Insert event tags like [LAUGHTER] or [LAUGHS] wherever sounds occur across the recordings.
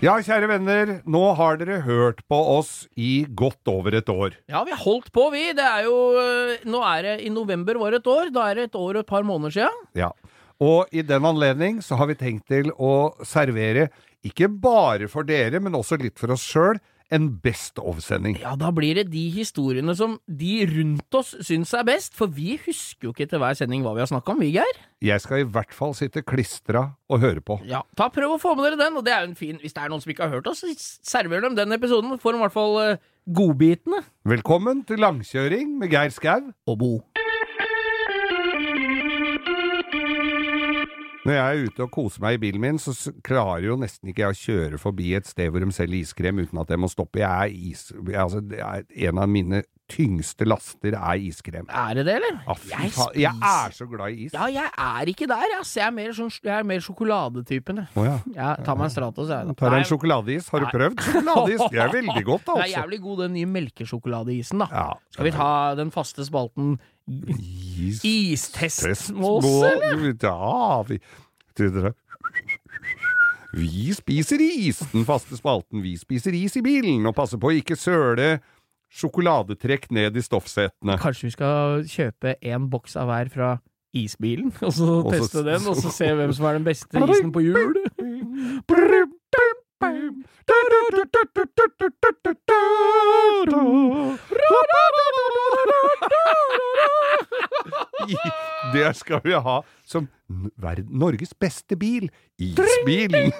Ja, kjære venner, nå har dere hørt på oss i godt over et år. Ja, vi har holdt på, vi. Det er jo øh, Nå er det i november var et år. Da er det et år og et par måneder sia. Ja. Og i den anledning så har vi tenkt til å servere, ikke bare for dere, men også litt for oss sjøl, en Best of-sending. Ja, da blir det de historiene som de rundt oss syns er best. For vi husker jo ikke til hver sending hva vi har snakka om, vi, Geir. Jeg skal i hvert fall sitte klistra og høre på. Ja, ta Prøv å få med dere den. Og det er jo en fin Hvis det er noen som ikke har hørt oss, server dem den episoden. Får de i hvert fall øh, godbitene. Velkommen til langkjøring med Geir Skau. Og Bo. Når jeg er ute og koser meg i bilen min, så klarer jo nesten ikke jeg å kjøre forbi et sted hvor de selger iskrem uten at jeg må stoppe. Jeg er is... Altså, det er en av mine tyngste laster er iskrem. Er det det, eller? Ja, jeg. Jeg er så glad i is. Ja, jeg er ikke der, ass. Jeg er mer, sånn, jeg er mer sjokoladetypen, jeg. Oh, ja. jeg tar meg en Stratos, jeg. Tar en sjokoladeis. Har du prøvd sjokoladeis? Det er veldig godt, da. [LAUGHS] Det er altså. jævlig god, den nye melkesjokoladeisen, da. Ja. Skal vi ta den faste spalten Is. Istestmåse, eller? Ja, vi Tror det. Vi spiser is, den faste spalten. Vi spiser is i bilen, og passer på å ikke søle sjokoladetrekk ned i stoffsetene. Kanskje vi skal kjøpe en boks av hver fra isbilen, og så teste den, og så se hvem som er den beste isen på hjul? Det skal vi ha som Norges beste bil. Isbilen.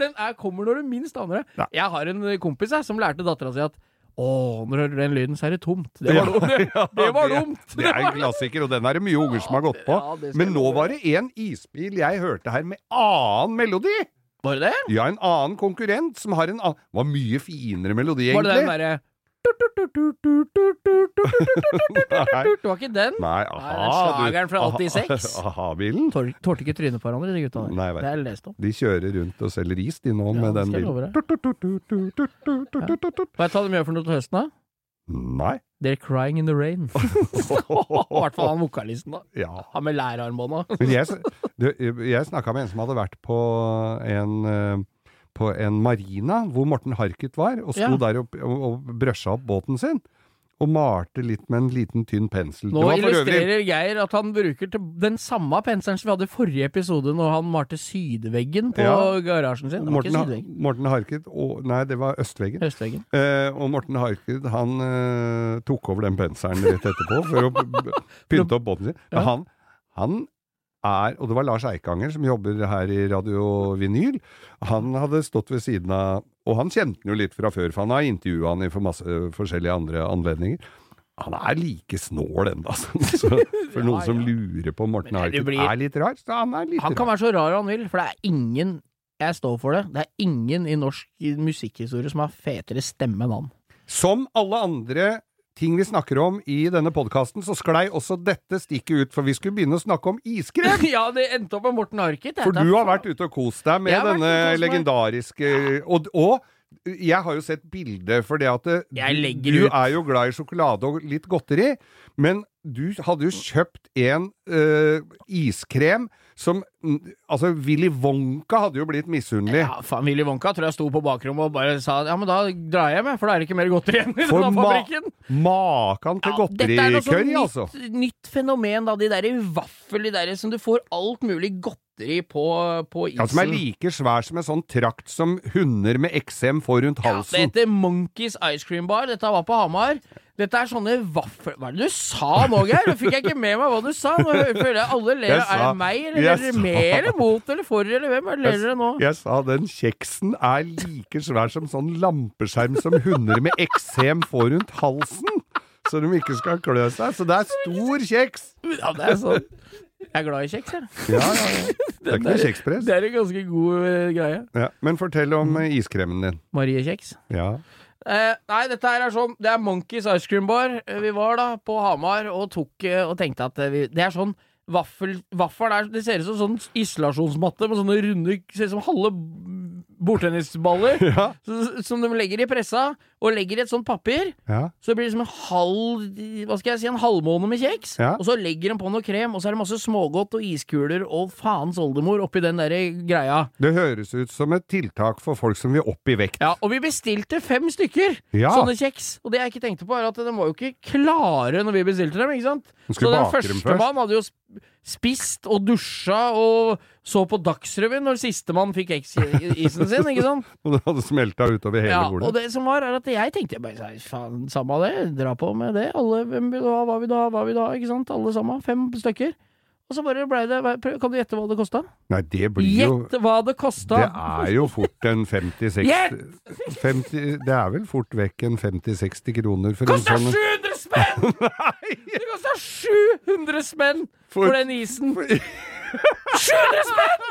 Den er, kommer når du minst aner det. Jeg har en kompis jeg, som lærte dattera si at å, når du hører den lyden, så er det tomt. Det var, dumt. [LAUGHS] Det, det var dumt. Det er en klassiker, og den er det mye unger som har gått på. Men nå var det en isbil jeg hørte her med annen melodi. Var det det? Ja, en annen konkurrent som har en annen Var mye finere melodi, Var det den derre Det var ikke den? Nei, Nei, aha. den slageren fra du- 86. aha- Aha-bilen. Aha, Tålte ikke trynet på hverandre, de gutta der. Nei, det jeg lest om. De kjører rundt og selger is, de nå, med den bilen. Hva. Vet de gjør for noe til høsten, da? Nei. They're crying in the rain. [LAUGHS] [LAUGHS] I hvert fall han vokalisten, da. Ja. Han med lærarmbånda. [LAUGHS] Jeg, jeg snakka med en som hadde vært på en eh, på en marina hvor Morten Harket var, og sto Ja. der og, og, og brøsja opp båten sin. Og malte litt med en liten, tynn pensel. Nå illustrerer Geir at han bruker den samme penselen som vi hadde i forrige episode, når han malte sydveggen på Ja. garasjen sin. Det var Morten, ikke sydveggen. Morten Harket og, Nei, det var østveggen. østveggen. Eh, og Morten Harket han eh, tok over den penselen rett etterpå for å [LAUGHS] pynte opp båten sin. Men han, han er, og det var Lars Eikanger som jobber her i Radio Vinyl, han hadde stått ved siden av Og han kjente han jo litt fra før, for han har intervjua han i for masse forskjellige andre anledninger. Han er like snål ennå, [LAUGHS] altså. Så for [LAUGHS] Ja, noen som lurer på om Morten Harket blir- er litt rar, så han er litt Han kan rar. være så rar han vil, for det er ingen jeg står for det. Det er ingen i norsk musikkhistorie som har fetere stemme enn han. Som alle andre ting vi snakker om i denne podkasten, så sklei også dette stikket ut, for vi skulle begynne å snakke om iskrem. [LAUGHS] ja, det endte opp med Morten Harket. For du har vært ute og kost deg med denne legendariske og, og jeg har jo sett bilde, for det at Jeg du, du er jo glad i sjokolade og litt godteri, men du hadde jo kjøpt en øh, iskrem som Altså, Willy Wonka hadde jo blitt misunnelig. Ja, faen, Willy Wonka tror jeg sto på bakrommet og bare sa ja, men da drar jeg hjem, for da er det ikke mer godteri igjen i For denne ma fabrikken. Makan til Ja, dette er noe sånn altså. nytt, nytt fenomen, da. De derre vaffel, de derre som du får alt mulig godteri på, på isen. Ja, Som er like svær som en sånn trakt som hunder med eksem får rundt halsen. Ja, det heter Monkeys Ice Cream Bar. Dette var på Hamar. Dette er sånne vaffel... Hva er det du sa nå, Geir? Nå fikk jeg ikke med meg hva du sa. Nå føler jeg alle ler. Jeg Er det meg, eller er dere sa- med eller mot eller for, eller hvem? Er ler dere nå? Jeg sa den kjeksen er like svær som sånn lampeskjerm som hunder med eksem får rundt halsen. Så de ikke skal klø seg. Så det er stor kjeks! Ja, det er sånn. Jeg er glad i kjeks, jeg. Ja, ja, ja. Det er [LAUGHS] ikke noe kjekspress. Det er en ganske god eh, greie. Ja. Men fortell om eh, iskremen din. Marie Kjeks. Ja. Eh, nei, dette her er sånn Det er Monkeys Ice Cream Bar. Eh, Vi var da på Hamar og tok eh, og tenkte at eh, vi, det er sånn vaffel Vaffel er Det ser ut som sånn isolasjonsmatte med sånne runde Ser ut som halve bordtennisballer [LAUGHS] Ja. som de legger i pressa, og legger i et sånt papir. Ja. Så det blir liksom en halv Hva skal jeg si, en halvmåne med kjeks. Ja. Og så legger de på noe krem, og så er det masse smågodt og iskuler og faens oldemor oppi den der greia. Det høres ut som et tiltak for folk som vil opp i vekt. Ja, og vi bestilte fem stykker Ja. sånne kjeks. Og det jeg ikke tenkte på, er at de var jo ikke klare når vi bestilte dem, ikke sant? Så den første først. mann hadde jo spist og dusja og så på Dagsrevyen når sistemann fikk eksisen sin, ikke sant? [LAUGHS] Og det hadde smelta utover hele Ja, bordet. og det som var, er at jeg tenkte bare faen, samme det, dra på med det. Alle, hvem vil du ha, hva vil du ha, hva vil du ha, ikke sant? Alle sammen. Fem stykker. Og så bare blei det Kan du gjette hva det kosta? Nei, det blir jo Gjett hva det kosta! Det er jo fort en 50-60 Gjett! Det er vel fort vekk en 50-60 kroner for en Kosta sånn 700 spenn! [LAUGHS] Det kosta 700 spenn for, For- den isen! 700 [LAUGHS] spenn!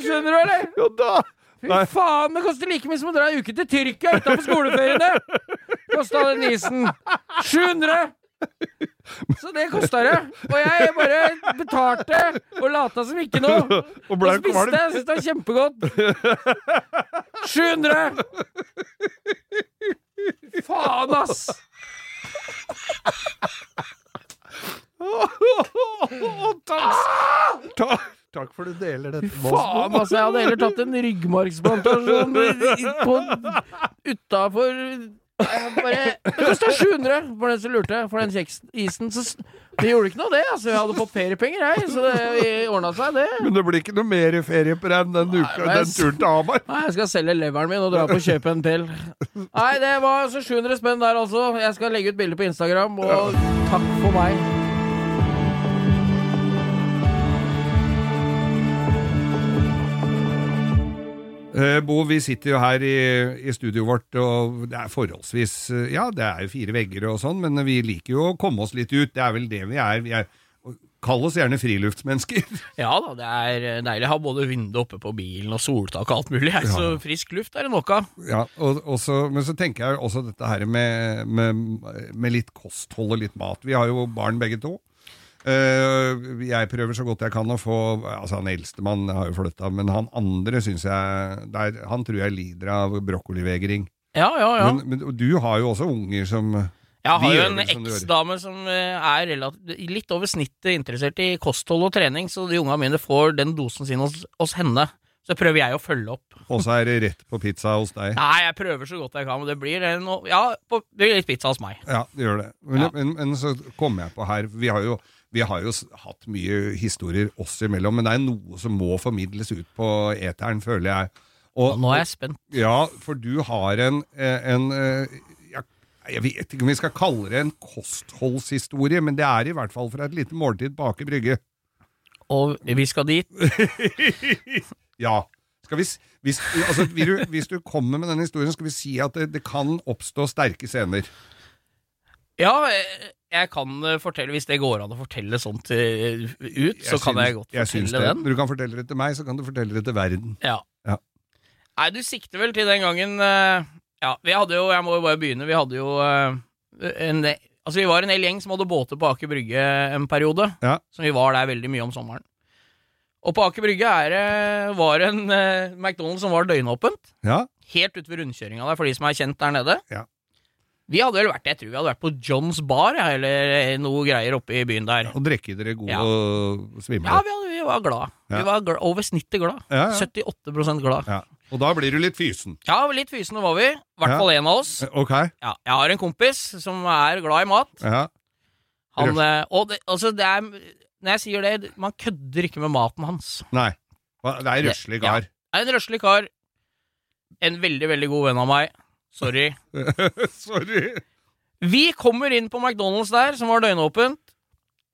Skjønner du, eller? Jo da! Fy Nei. faen, det koster like mye som å dra en uke til Tyrkia utenfor skoleferiene! Kosta den isen. 700! Så det kosta det. Og jeg bare betalte og lata som ikke noe. Og Og spiste. Jeg syntes det var kjempegodt. [LAUGHS] 700! Faen, ass! takk, takk, takk for du deler dette med oss. Faen, altså. Jeg hadde heller tatt en ryggmargsplantasjon utafor Det kosta 700 for den som lurte, for den kjeksisen. Så det gjorde ikke noe, det. Altså, jeg hadde fått feriepenger, jeg. Så det ordna seg, det. Men det blir ikke noe mer ferie på den, den, uka, Nei, den turen til Hamar. Nei, jeg skal selge leveren min og dra på og kjøpe en til. Nei, det var altså 700 spenn der, altså. Jeg skal legge ut bilde på Instagram, og takk for meg. Bo, vi sitter jo her i, i studioet vårt, og det er forholdsvis eh, Ja, det er jo fire vegger og sånn, men vi liker jo å komme oss litt ut. Det er vel det vi er. Vi er Kall oss gjerne friluftsmennesker. [LAUGHS] Ja da, det er eh, deilig å ha både vindu oppe på bilen og soltak og alt mulig. jeg. Så frisk luft er det nok av. Ja, og, og så- men så tenker jeg også dette her med, med, med litt kosthold og litt mat. Vi har jo barn begge to. Eh, jeg prøver så godt jeg kan å få Altså Han eldstemann har jo flytta, men han andre syns jeg der, Han tror jeg lider av brokkolivegring. Ja, ja, ja. Men, men du har jo også unger som Jeg har jo en vel som eksdame som eh, er litt over snittet interessert i kosthold og trening, så de unga mine får den dosen sin hos, hos henne. Så prøver jeg å følge opp. Og så er det rett på pizza hos deg. Nei, jeg prøver så godt jeg kan, men det blir det Ja, på, det blir litt pizza hos meg. Ja, det gjør det. Men, Ja. men, men så kommer jeg på her Vi har jo, vi har jo hatt mye historier oss imellom, men det er noe som må formidles ut på eteren, føler jeg. Og, Nå er jeg spent. Ja, for du har en, eh, en eh, Jeg vet ikke om vi skal kalle det en kostholdshistorie, men det er i hvert fall fra et lite måltid på Aker Brygge. Og vi skal dit. [LAUGHS] Ja. Skal vi, hvis, altså, du, hvis du kommer med den historien, skal vi si at det, det kan oppstå sterke scener. Ja, eh, jeg kan eh, fortelle, hvis det går an å fortelle sånt eh, ut, så kan syns- jeg godt jeg fortelle det. den. Du kan fortelle det til meg, så kan du fortelle det til verden. Ja. Ja. Nei, du sikter vel til den gangen Ja, vi hadde jo, jeg må jo bare begynne, vi hadde jo en Altså, vi var en hel gjeng som hadde båter på Aker Brygge en periode. Ja. Så vi var der veldig mye om sommeren. Og på Aker Brygge er, var en McDonald's som var døgnåpent. Ja, Helt ute ved rundkjøringa der, for de som er kjent der nede. Ja. Vi hadde vel vært, jeg tror vi hadde vært på Johns Bar, ja, eller noe greier oppe i byen der. Og drikke dere gode Ja. og svimle. Ja, vi, hadde, vi var glad. Ja. Vi var glad, over snittet glad. Ja, ja. 78 glad. Ja. Og da blir du litt fysen. Ja, litt fysen var vi. I hvert Ja. fall en av oss. Ok. Ja, jeg har en kompis som er glad i mat. Ja. Han, eh, og det, altså det er Når jeg sier det, man kødder ikke med maten hans. Nei. Det er røslig Ja. kar. Er en røslig kar. En veldig, veldig god venn av meg. Sorry. [LAUGHS] Sorry. Vi kommer inn på McDonald's der, som var døgnåpent.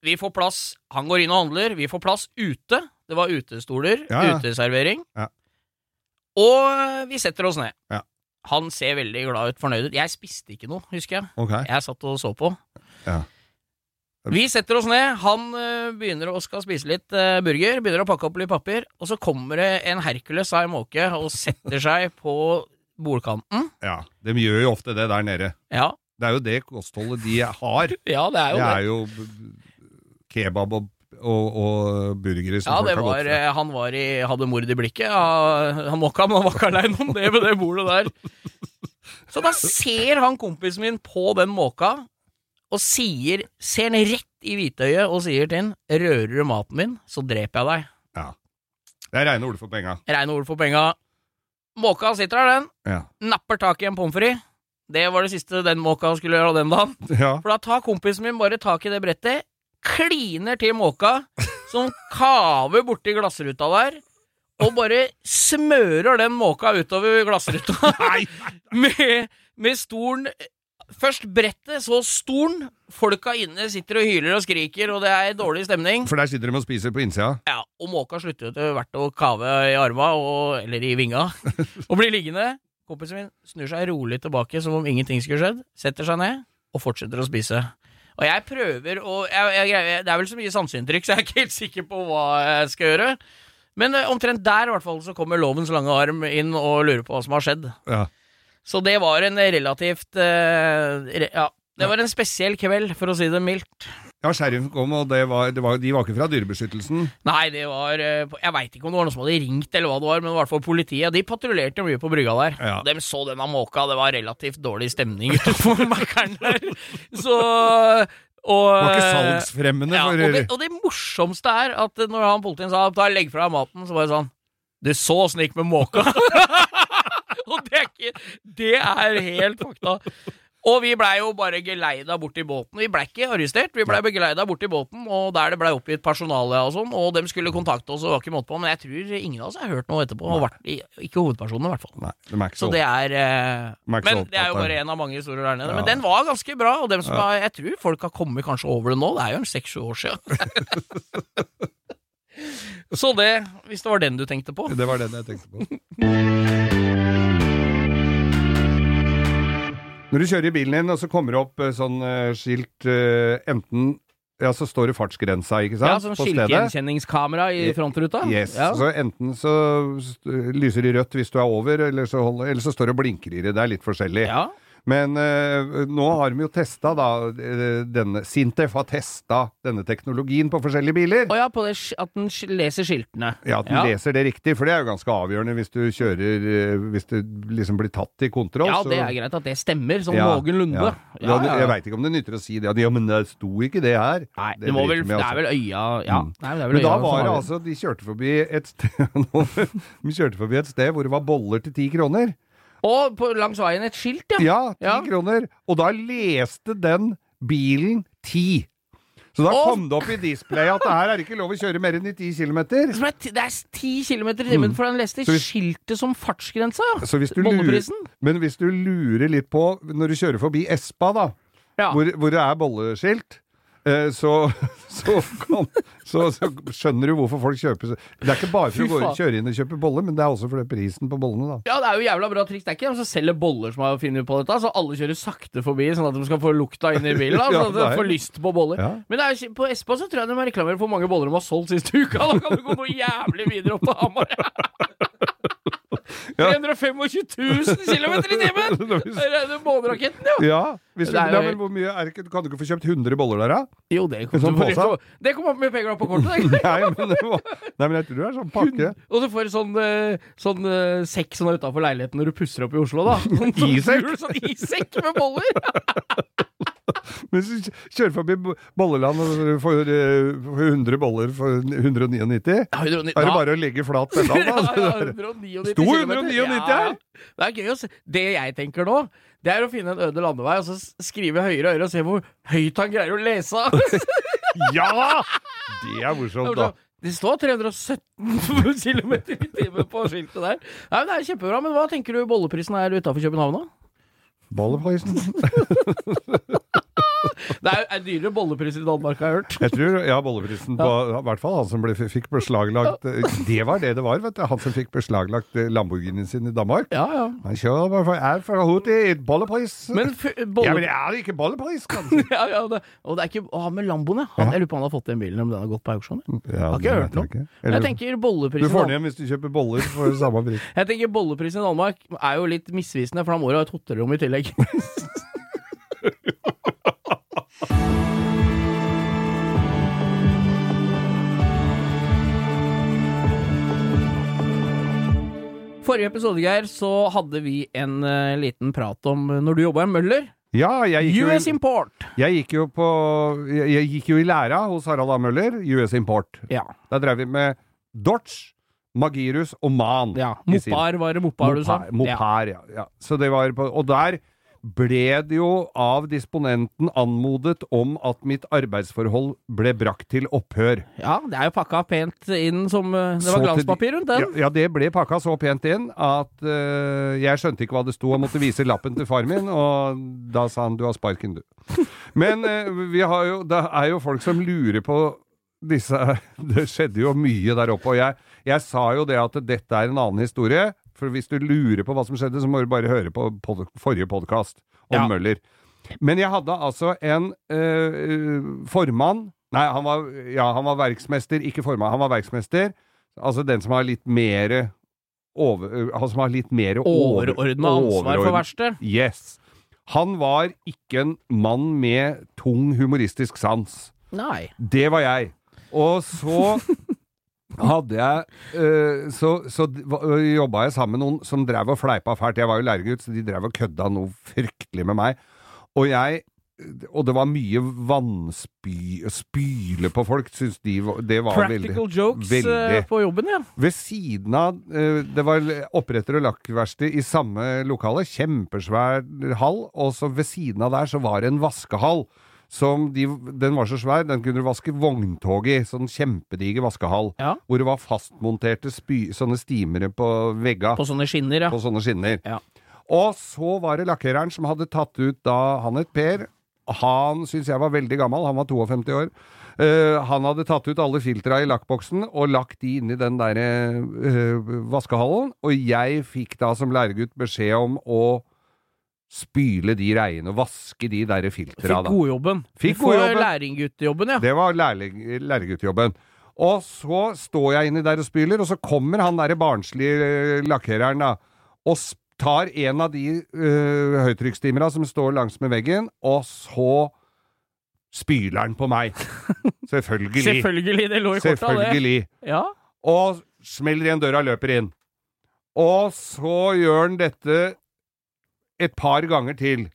Vi får plass. Han går inn og handler. Vi får plass ute. Det var utestoler. Ja, ja. Uteservering. Ja. Og vi setter oss ned. Ja. Han ser veldig glad ut, fornøyd ut. Jeg spiste ikke noe, husker jeg. Okay. Jeg satt og så på. Ja. Vi setter oss ned. Han øh, begynner å skal spise litt øh, burger. Begynner å pakke opp litt papir. Og så kommer det en Hercules av en måke og setter seg på bordkanten. Ja, De gjør jo ofte det der nede. Ja, Det er jo det kostholdet de har. [LAUGHS] ja det er jo Det det. er jo kebab og, og, og burgere som Ja, folk det har gått var, for. eh, han var i, hadde mord i blikket. Han mokka, men han var ikke aleine om det ved det bordet der. [LAUGHS] Så da ser han kompisen min på den måka, og sier, ser han rett i hvitøyet og sier til han 'Rører du maten min, så dreper jeg deg'. Ja. Det er reine ord for penga. Reine ord for penga. Måka sitter der, den. Ja. Napper tak i en pommes frites. Det var det siste den måka skulle gjøre den dagen. ja. For da tar kompisen min bare tak i det brettet, kliner til måka, som kaver borti glassruta der, og bare smører den måka utover glassruta [LAUGHS] med, med stolen Først brettet, så stolen. Folka inne sitter og hyler og skriker, og det er dårlig stemning. For der sitter de og spiser på innsida. Ja, Og måka slutter jo etter hvert å kave i arma, og, eller i vinga, [LAUGHS] og blir liggende. Kompisen min snur seg rolig tilbake som om ingenting skulle skjedd, setter seg ned og fortsetter å spise. Og jeg prøver å Det er vel så mye sanseinntrykk, så jeg er ikke helt sikker på hva jeg skal gjøre. Men eh, omtrent der i hvert fall så kommer lovens lange arm inn og lurer på hva som har skjedd. Ja. Så det var en relativt eh, re, Ja, det var en spesiell kveld, for å si det mildt. ja, sheriffen kom, og det var, det var, de var ikke fra Dyrebeskyttelsen. Nei, det var eh, Jeg veit ikke om det var noen som hadde ringt, eller hva det var, men i hvert fall politiet. De patruljerte mye på brygga der. Ja. De så denne måka, det var relativt dårlig stemning [LAUGHS] utenfor Mækkern der. Så og, Det var ikke salgsfremmende ja, og, det, og det morsomste er at når han politien sa legg fra deg maten, så var det sånn Du så åssen det gikk med måka. [LAUGHS] [LAUGHS] og det er ikke Det er helt fakta. Og vi blei jo bare geleida bort i båten. Vi blei ikke arrestert, vi blei geleida bort i båten, og der det blei oppgitt personale og sånn, og dem skulle kontakte oss, og var ikke måte på, men jeg tror ingen av oss har hørt noe etterpå. Og vært, ikke hovedpersonene, i hvert fall. Nei, de er Så så, det er eh, Men det er jo bare en av mange historier der nede. Ja. Men den var ganske bra, og dem som Ja. har, jeg tror folk har kommet kanskje over det nå. Det er jo en seks-sju år siden. [LAUGHS] Så det, hvis det var den du tenkte på. Det var den jeg tenkte på. Når du kjører i bilen din, og så kommer det opp eh, sånn eh, skilt eh, enten Ja, så står det fartsgrensa, ikke sant? Ja, sånn på stedet. skiltgjenkjenningskamera i frontruta. Yes. Ja. Så enten så st- lyser det rødt hvis du er over, eller så, holder, eller så står det og blinker i det. Det er litt forskjellig. ja. Men eh, nå har de jo testa da eh, denne Sintef har testa denne teknologien på forskjellige biler. Og ja, på det, at den leser skiltene. Ja, at den leser det riktig, for det er jo ganske avgjørende hvis du kjører eh, Hvis du liksom blir tatt i kontroll. Ja, det er greit at det stemmer, sånn Ja, noenlunde. ja. Ja, ja, ja. Jeg veit ikke om det nytter å si det. Ja, men det sto ikke det her. Nei, Det det, vel, det altså. er vel øya Ja, Mm. nei, det Men da øya da var det altså De kjørte forbi et sted [LAUGHS] De kjørte forbi et sted hvor det var boller til ti kroner. Og på, langs veien et skilt, ja. Ja, ti Ja. kroner. Og da leste den bilen ti. Så da kom det opp i displayet at det her er ikke lov å kjøre mer enn i ti kilometer. Som er ti- Det er ti kilometer i timen, for han leste Mm. Hvis- skiltet som fartsgrensa. Lurer, men hvis du lurer litt på når du kjører forbi Espa, da, Ja. hvor, hvor det er bolleskilt, så, [LAUGHS] så, kan, så, så skjønner du hvorfor folk kjøper Det er ikke bare for å gå, kjøre inn og kjøpe boller, men det er også for prisen på bollene, da. Ja, det er jo jævla bra triks. Det er ikke de som selger boller som har funnet på dette, så alle kjører sakte forbi, sånn at de skal få lukta inn i bilen. Da, [LAUGHS] sånn at de får lyst på boller. Ja. Men er, på Espa så tror jeg de reklamerer for mange boller de har solgt siste uka. Da kan du gå noe jævlig videre opp til Hamar. [LAUGHS] Ja. 325 000 km i timen! Det er jo måneraketten, jo! Ja, hvis du, Det er men hvor mye er ikke, Kan du ikke få kjøpt 100 boller der, da? Jo, det kom, sånn det kommer opp med penger på kortet. [LAUGHS] Nei, men, var, nei, men jeg tror det er sånn pakke. Og du får sånn, eh, sånn eh, sekk sånn utafor leiligheten når du pusser opp i Oslo, da. [LAUGHS] [LAUGHS] Sånn, Isekk? Sånn isekk med boller! [LAUGHS] Men hvis du kjører forbi bo- bolleland og får eh, får 100 boller for 199, da er det bare å legge flat pedal, [LAUGHS] ja, ja, 199 Sto 199 her? Det er gøy å se. Det jeg tenker nå, det er å finne en øde landevei og så skrive høyere og høyere og se hvor høyt han greier å lese. [LAUGHS] Ja! Det er morsomt, da. Det står 317 km i timen på skiltet der. Nei, men Det er kjempebra. Men hva tenker du bolleprisen er utafor København, da? Bolleprisen. [LAUGHS] [LAUGHS] Det er, er dyrere bollepris i Danmark, har jeg hørt. Jeg tror, ja, bolleprisen på I hvert fall han som ble, fikk beslaglagt [LAUGHS] Det var det det var, vet du. Han som fikk beslaglagt eh, Lamborghinien sin i Danmark. Ja, ja. Han kjører for er for hurtig bollepris. Men f ja, men det er ikke bollepris, kanskje. [LAUGHS] ja, ja, det, og det er ikke Å, med Lamboen, ja. Jeg lurer på om han har fått den bilen, om den har gått på auksjon. jeg. Ja, Har ikke hørt noe. ikke. Jeg tenker bolleprisen du får den igjen hvis du kjøper boller for samme pris. Jeg tenker bolleprisen i Danmark er jo litt misvisende, for da må du ha et hotellrom i tillegg. Forrige episode, Geir, så hadde vi en uh, liten prat om eh, når du jobba i Møller. Ja, jeg gikk, jo, US i- Import. jeg gikk jo på jeg, jeg gikk jo i læra hos Harald A. Møller, US Import. Ja. Der drev vi med Dodge, Magirus og Man. ja. Mopar var det Mopar du sa? Mopar, Mopar ja. ja. Så det var på, og der ble det jo av disponenten anmodet om at mitt arbeidsforhold ble brakt til opphør. Ja, det er jo pakka pent inn som eh, Det var glanspapir rundt den. Ja, ja, det ble pakka så pent inn at uh, jeg skjønte ikke hva det sto, og måtte vise lappen til far min, og da sa han du har sparken, du. [LAUGHS] Men uh, vi har jo, det er jo folk som lurer på disse [LAUGHS] Det skjedde jo mye der oppe, og jeg, jeg sa jo det at dette er en annen historie. For hvis du lurer på hva som skjedde, så må du bare høre på pod forrige podkast om Ja. Møller. Men jeg hadde altså en øh, formann Nei, han var, ja, han var verksmester, ikke formann. Han var verksmester. Altså den som har litt mer over, Han som har litt mer over- Overordna ansvar for verkstedet? Yes. Han var ikke en mann med tung humoristisk sans. Nei. Det var jeg. Og så [LAUGHS] hadde jeg øh, Så, så øh, jobba jeg sammen med noen som drev og fleipa fælt. Jeg var jo læregutt, så de drev og kødda noe fryktelig med meg. Og jeg Og det var mye vannspy... Spyle på folk, syns de det var veldig Practical jokes veldig. eh, på jobben, ja. Ved siden av eh, Det var oppretter- og lakkverksted i samme lokale. Kjempesvær hall. Og så ved siden av der så var det en vaskehall. Som de, den var så svær, den kunne du vaske vogntog i. Sånn kjempediger vaskehall. Ja. Hvor det var fastmonterte spy, sånne stimere på vegga. På sånne skinner, ja. På sånne skinner. Ja. Og så var det lakkereren som hadde tatt ut da Han het Per. Han syns jeg var veldig gammel, han var 52 år. Uh, han hadde tatt ut alle filtra i lakkboksen og lagt de inn i den der uh, vaskehallen. Og jeg fikk da som læregutt beskjed om å spyle de reiene og vaske de der filtra. Fikk da. godjobben. Fikk Du får godjobben. Lærlingguttjobben, ja. Det var lærling- lærerguttjobben. Og så står jeg inni der og spyler, og så kommer han derre barnslige eh, lakkereren, da, og tar en av de uh, høytrykkstimera som står langs med veggen, og så spyler han på meg. [LAUGHS] Selvfølgelig. Selvfølgelig, det lå i korta, det. Selvfølgelig. Ja. Og smeller igjen døra og løper inn. Og så gjør han dette et par ganger til.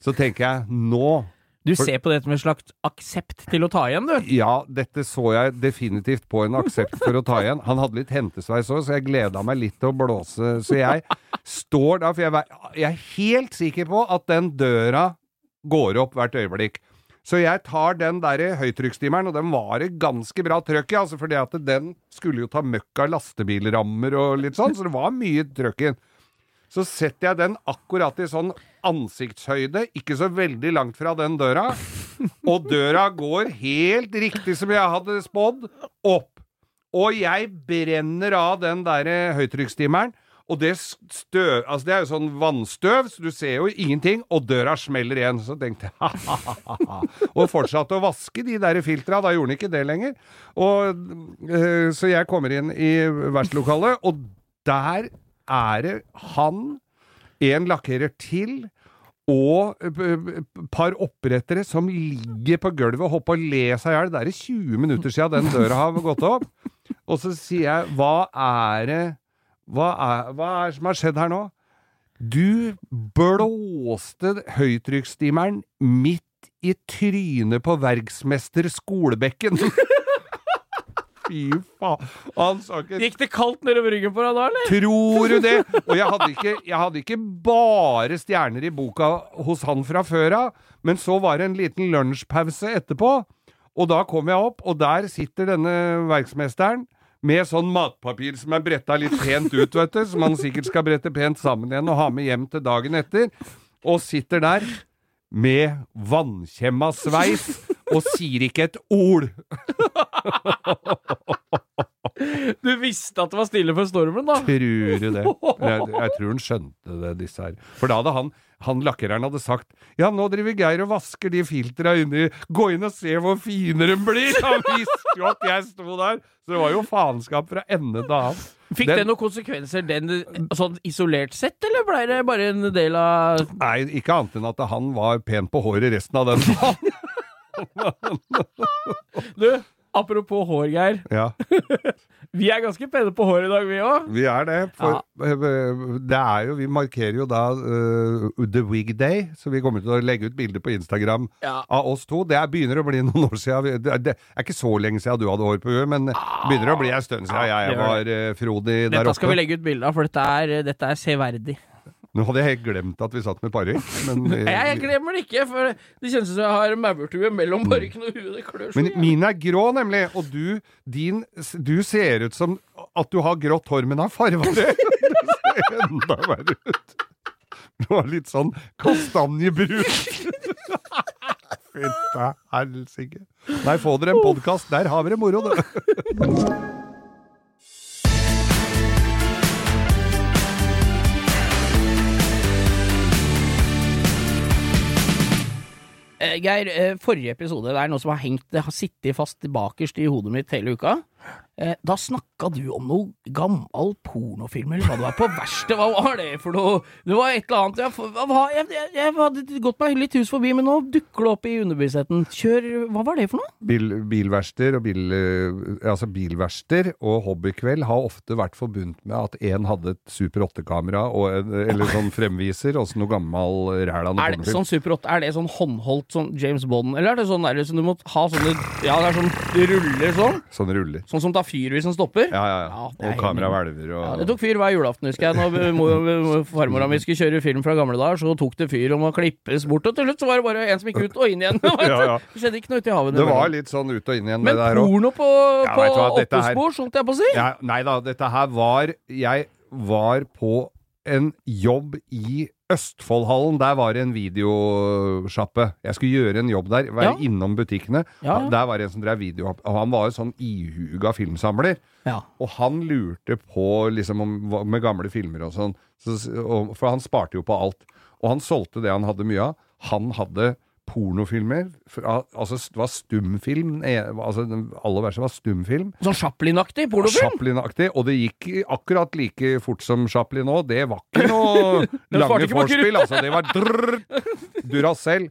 Så tenker jeg, nå Du ser på det som en slags aksept til å ta igjen, du. Ja, dette så jeg definitivt på en aksept for å ta igjen. Han hadde litt hentesveis òg, så jeg gleda meg litt til å blåse. Så jeg står da, for jeg, jeg er helt sikker på at den døra går opp hvert øyeblikk. Så jeg tar den der høytrykksstimeren, og den var det ganske bra trøkk i, altså fordi at den skulle jo ta møkk av lastebilrammer og litt sånn, så det var mye trøkk i den. Så setter jeg den akkurat i sånn ansiktshøyde, ikke så veldig langt fra den døra. Og døra går helt riktig som jeg hadde spådd, opp. Og jeg brenner av den der høytrykksstimeren. Og det støv Altså, det er jo sånn vannstøv, så du ser jo ingenting, og døra smeller igjen. Så tenkte jeg [LAUGHS] ha-ha-ha. Og fortsatte å vaske de der filtra. Da gjorde han ikke det lenger. Og, eh, så jeg kommer inn i verkstedlokalet, og der er det han, en lakkerer til, og par opprettere som ligger på gulvet og hopper og ler le seg i hjel. Det er 20 minutter siden den døra har gått opp. Og så sier jeg, hva er det hva er, hva er det som har skjedd her nå? Du blåste høytrykksstimeren midt i trynet på verksmester Skolebekken. [LAUGHS] Fy faen. Ikke Gikk det kaldt nedover ryggen på deg da, eller? Tror du det? Og jeg hadde ikke, jeg hadde ikke bare stjerner i boka hos han fra før av, men så var det en liten lunsjpause etterpå, og da kom jeg opp, og der sitter denne verksmesteren med sånn matpapir som er bretta litt pent ut, vet du, som han sikkert skal brette pent sammen igjen og ha med hjem til dagen etter, og sitter der med vannkjemma sveis og sier ikke et ord. [LAUGHS] Du visste at det var stille før stormen, da? Tror du det? Jeg, jeg tror han skjønte det, disse her. For da hadde han han lakkereren hadde sagt ja, nå driver Geir og vasker de filtra inni, gå inn og se hvor fine de blir! Han visste jo at jeg sto der! Så det var jo faenskap fra ende til annen. Fikk Den- det noen konsekvenser, den sånn isolert sett, eller blei det bare en del av Nei, ikke annet enn at han var pen på håret resten av den dagen. Du, apropos hår, Geir. Ja, [LAUGHS] Vi er ganske pene på hår i dag, vi òg. vi er det. For eh, det er jo Vi markerer jo da uh, The Wig Day, så vi kommer til å legge ut bilder på Instagram Ja. av oss to. Det er, begynner å bli noen år siden. Vi- Det er, det er ikke så lenge siden du hadde hår på huet, men det begynner å bli en stund siden jeg det gjør var uh, frodig der Dette skal vi legge ut bilde av, for dette er, dette er severdig. Nå hadde jeg helt glemt at vi satt med parykk, [LAUGHS] eh, Jeg, jeg glemmer det ikke, for det kjennes som jeg har maurtue mellom parykken og huet. Det klør så Men jævlig. min er grå, nemlig. Og du, din, du ser ut som at du har grått hår, men har farga [LAUGHS] det. Ser enda verre ut. Du har litt sånn kastanjebrun. [LAUGHS] Fytte helsike. Nei, få dere en podkast. Der har vi det moro, det. Geir, eh, forrige episode, det er noe som har hengt, det har sittet fast bakerst i hodet mitt hele uka. Eh, da snakka du om noe gammel pornofilm, eller hva det var på verste. Hva var det for noe? Det var et eller annet Jeg, jeg, jeg, jeg hadde gått meg litt hus forbi, men nå dukker det opp i underbevisstheten. Kjør Hva var det for noe? Bil, bilverster og bil, eh, altså bilverster og hobbykveld har ofte vært forbundt med at én hadde et Super 8-kamera eller sånn fremviser, og så noe gammel ræl av noe det pornofilm. sånn Super 8, er det sånn håndholdt sånn James Bond, eller er det sånn der så du må ha sånne Ja, det er sånn ruller sånn? Sånn ruller. Sånn som tar fyr hvis den stopper? Ja, ja, ja. Ja, og kamera hvelver og Ja, det tok fyr hver julaften, husker jeg. Når mo- mo- farmora mi skulle kjøre film fra gamle dager, så tok det fyr og må klippes bort, og til slutt så var det bare en som gikk ut og inn igjen. [LAUGHS] Ja. Det skjedde ikke noe ute i havet. Det var litt sånn ut og inn igjen, Men det der òg. porno på, på åttespor, holdt jeg på å si? Ja, nei da, dette her var Jeg var på en jobb i Østfoldhallen. Der var det en videosjappe. Jeg skulle gjøre en jobb der, være Ja. innom butikkene. Ja, ja. Der var det en som drev video, han var jo sånn ihuga filmsamler. Ja. Og han lurte på liksom om, med gamle filmer og sånn, så, og, for han sparte jo på alt. Og han solgte det han hadde mye av. Han hadde pornofilmer. Fra, altså, det var stumfilm. eh, Altså, den aller verste var stumfilm. Sånn Chaplin-aktig pornofilm? Chaplin-aktig, og det gikk akkurat like fort som Chaplin nå. Det var ikke [LAUGHS] noe lange vorspiel, altså. Det var drrr, Duracell.